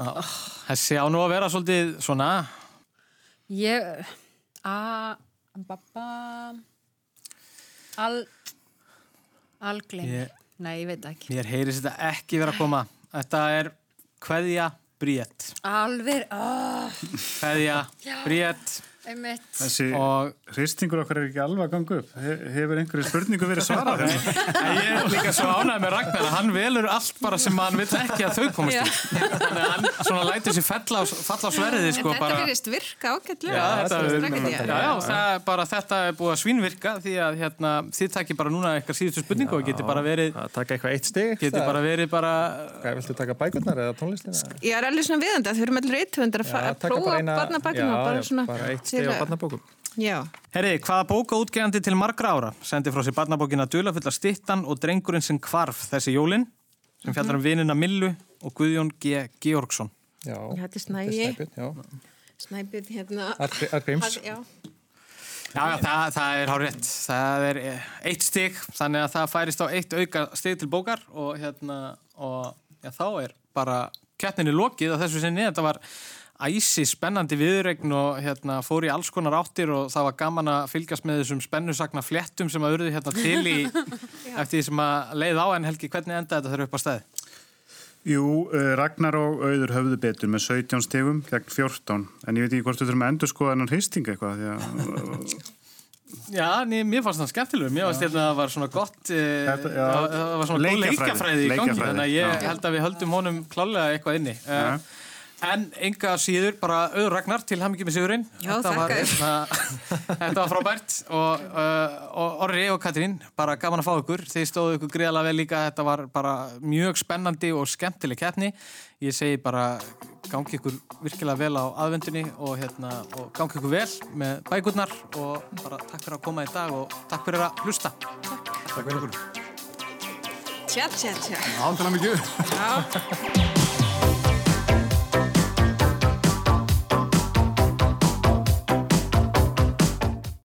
Þessi á nú að vera svolítið svona... Ég... Al... Algleimi. Ég- Nei, ég veit ekki. Mér heyris þetta ekki vera að koma. Þetta er Kveðja Bríett. Alveg... Oh, Kveðja Bríett. Einmitt. Þessi Og hristingur okkar er ekki alveg að ganga upp. He hefur einhverju spurningu verið svarað? En ég er líka svo ánægð með Ragnar að hann velur allt bara sem hann vil ekki að þau komast í. Þannig að hann svona lætur sér falla á, falla á sverðið sko þetta bara. virðist virka. Já, þetta, er búið að svínvirka því að hérna, þið takir bara núna eitthvað síðustu spurningu og getur bara verið að taka eitthvað eitt stig getur bara verið bara Hvað, viltu taka bækurnar eða tónlistina? Ég er alveg svona viðandi að þau eru með stig á barnabókum. Já, Herri, hvaða bókaútgefandi til margra ára sendi frá sér barnabókina Dulafulla stittan og drengurinn sem kvarf þessi jólin sem fjallar um vinina Millu og Guðjón G. Georgsson Já, þetta er snægi, Snæbjörn, snæbjörn hérna. Har- Já, Já, já, það, það er hár rétt. Það er eh, eitt stig, þannig að það færist á eitt auka stig til bókar og hérna, og já, þá er bara keppninni lokið að þessu sinni. Þetta var æsi spennandi viðregn og hérna fór í alls konar áttir og það var gaman að fylgjast með þessum spennusagna fléttum sem að urðu hérna til í eftir því sem að leið á en Helgi, hvernig endaði þetta þegar upp á stæði? Jú, uh, Ragnar og Auður höfðu betur með 17 stegum gegn 14 en ég veit ekki hvort þú þurfum að endur skoða enn hristing eitthvað því að Já, ný, mér fannst það skemmtilegur, mér fannst hérna að það var svona gott, e, já. það, var svona góð Leikjafræði. leikjafræði í gangi, þannig að ég já. held að við höldum honum klálega eitthvað inni. Uh, en enga síður, bara auður Ragnar til hamingi með sigurinn. Já, þakka þér. hérna, þetta var frábært og, uh, og Orri og Katrín, bara gaman að fá ykkur. Þið stóðu ykkur greiðlega vel líka, þetta var bara mjög spennandi og skemmtileg keppni. Ég segi bara gangi ykkur virkilega vel á aðvendunni og, hérna, og gangi ykkur vel með bækurnar og bara takk fyrir að koma í dag og takk fyrir að hlusta. Takk fyrir okkur. tjá, tjá, tjá. Ándalega mikið. Já.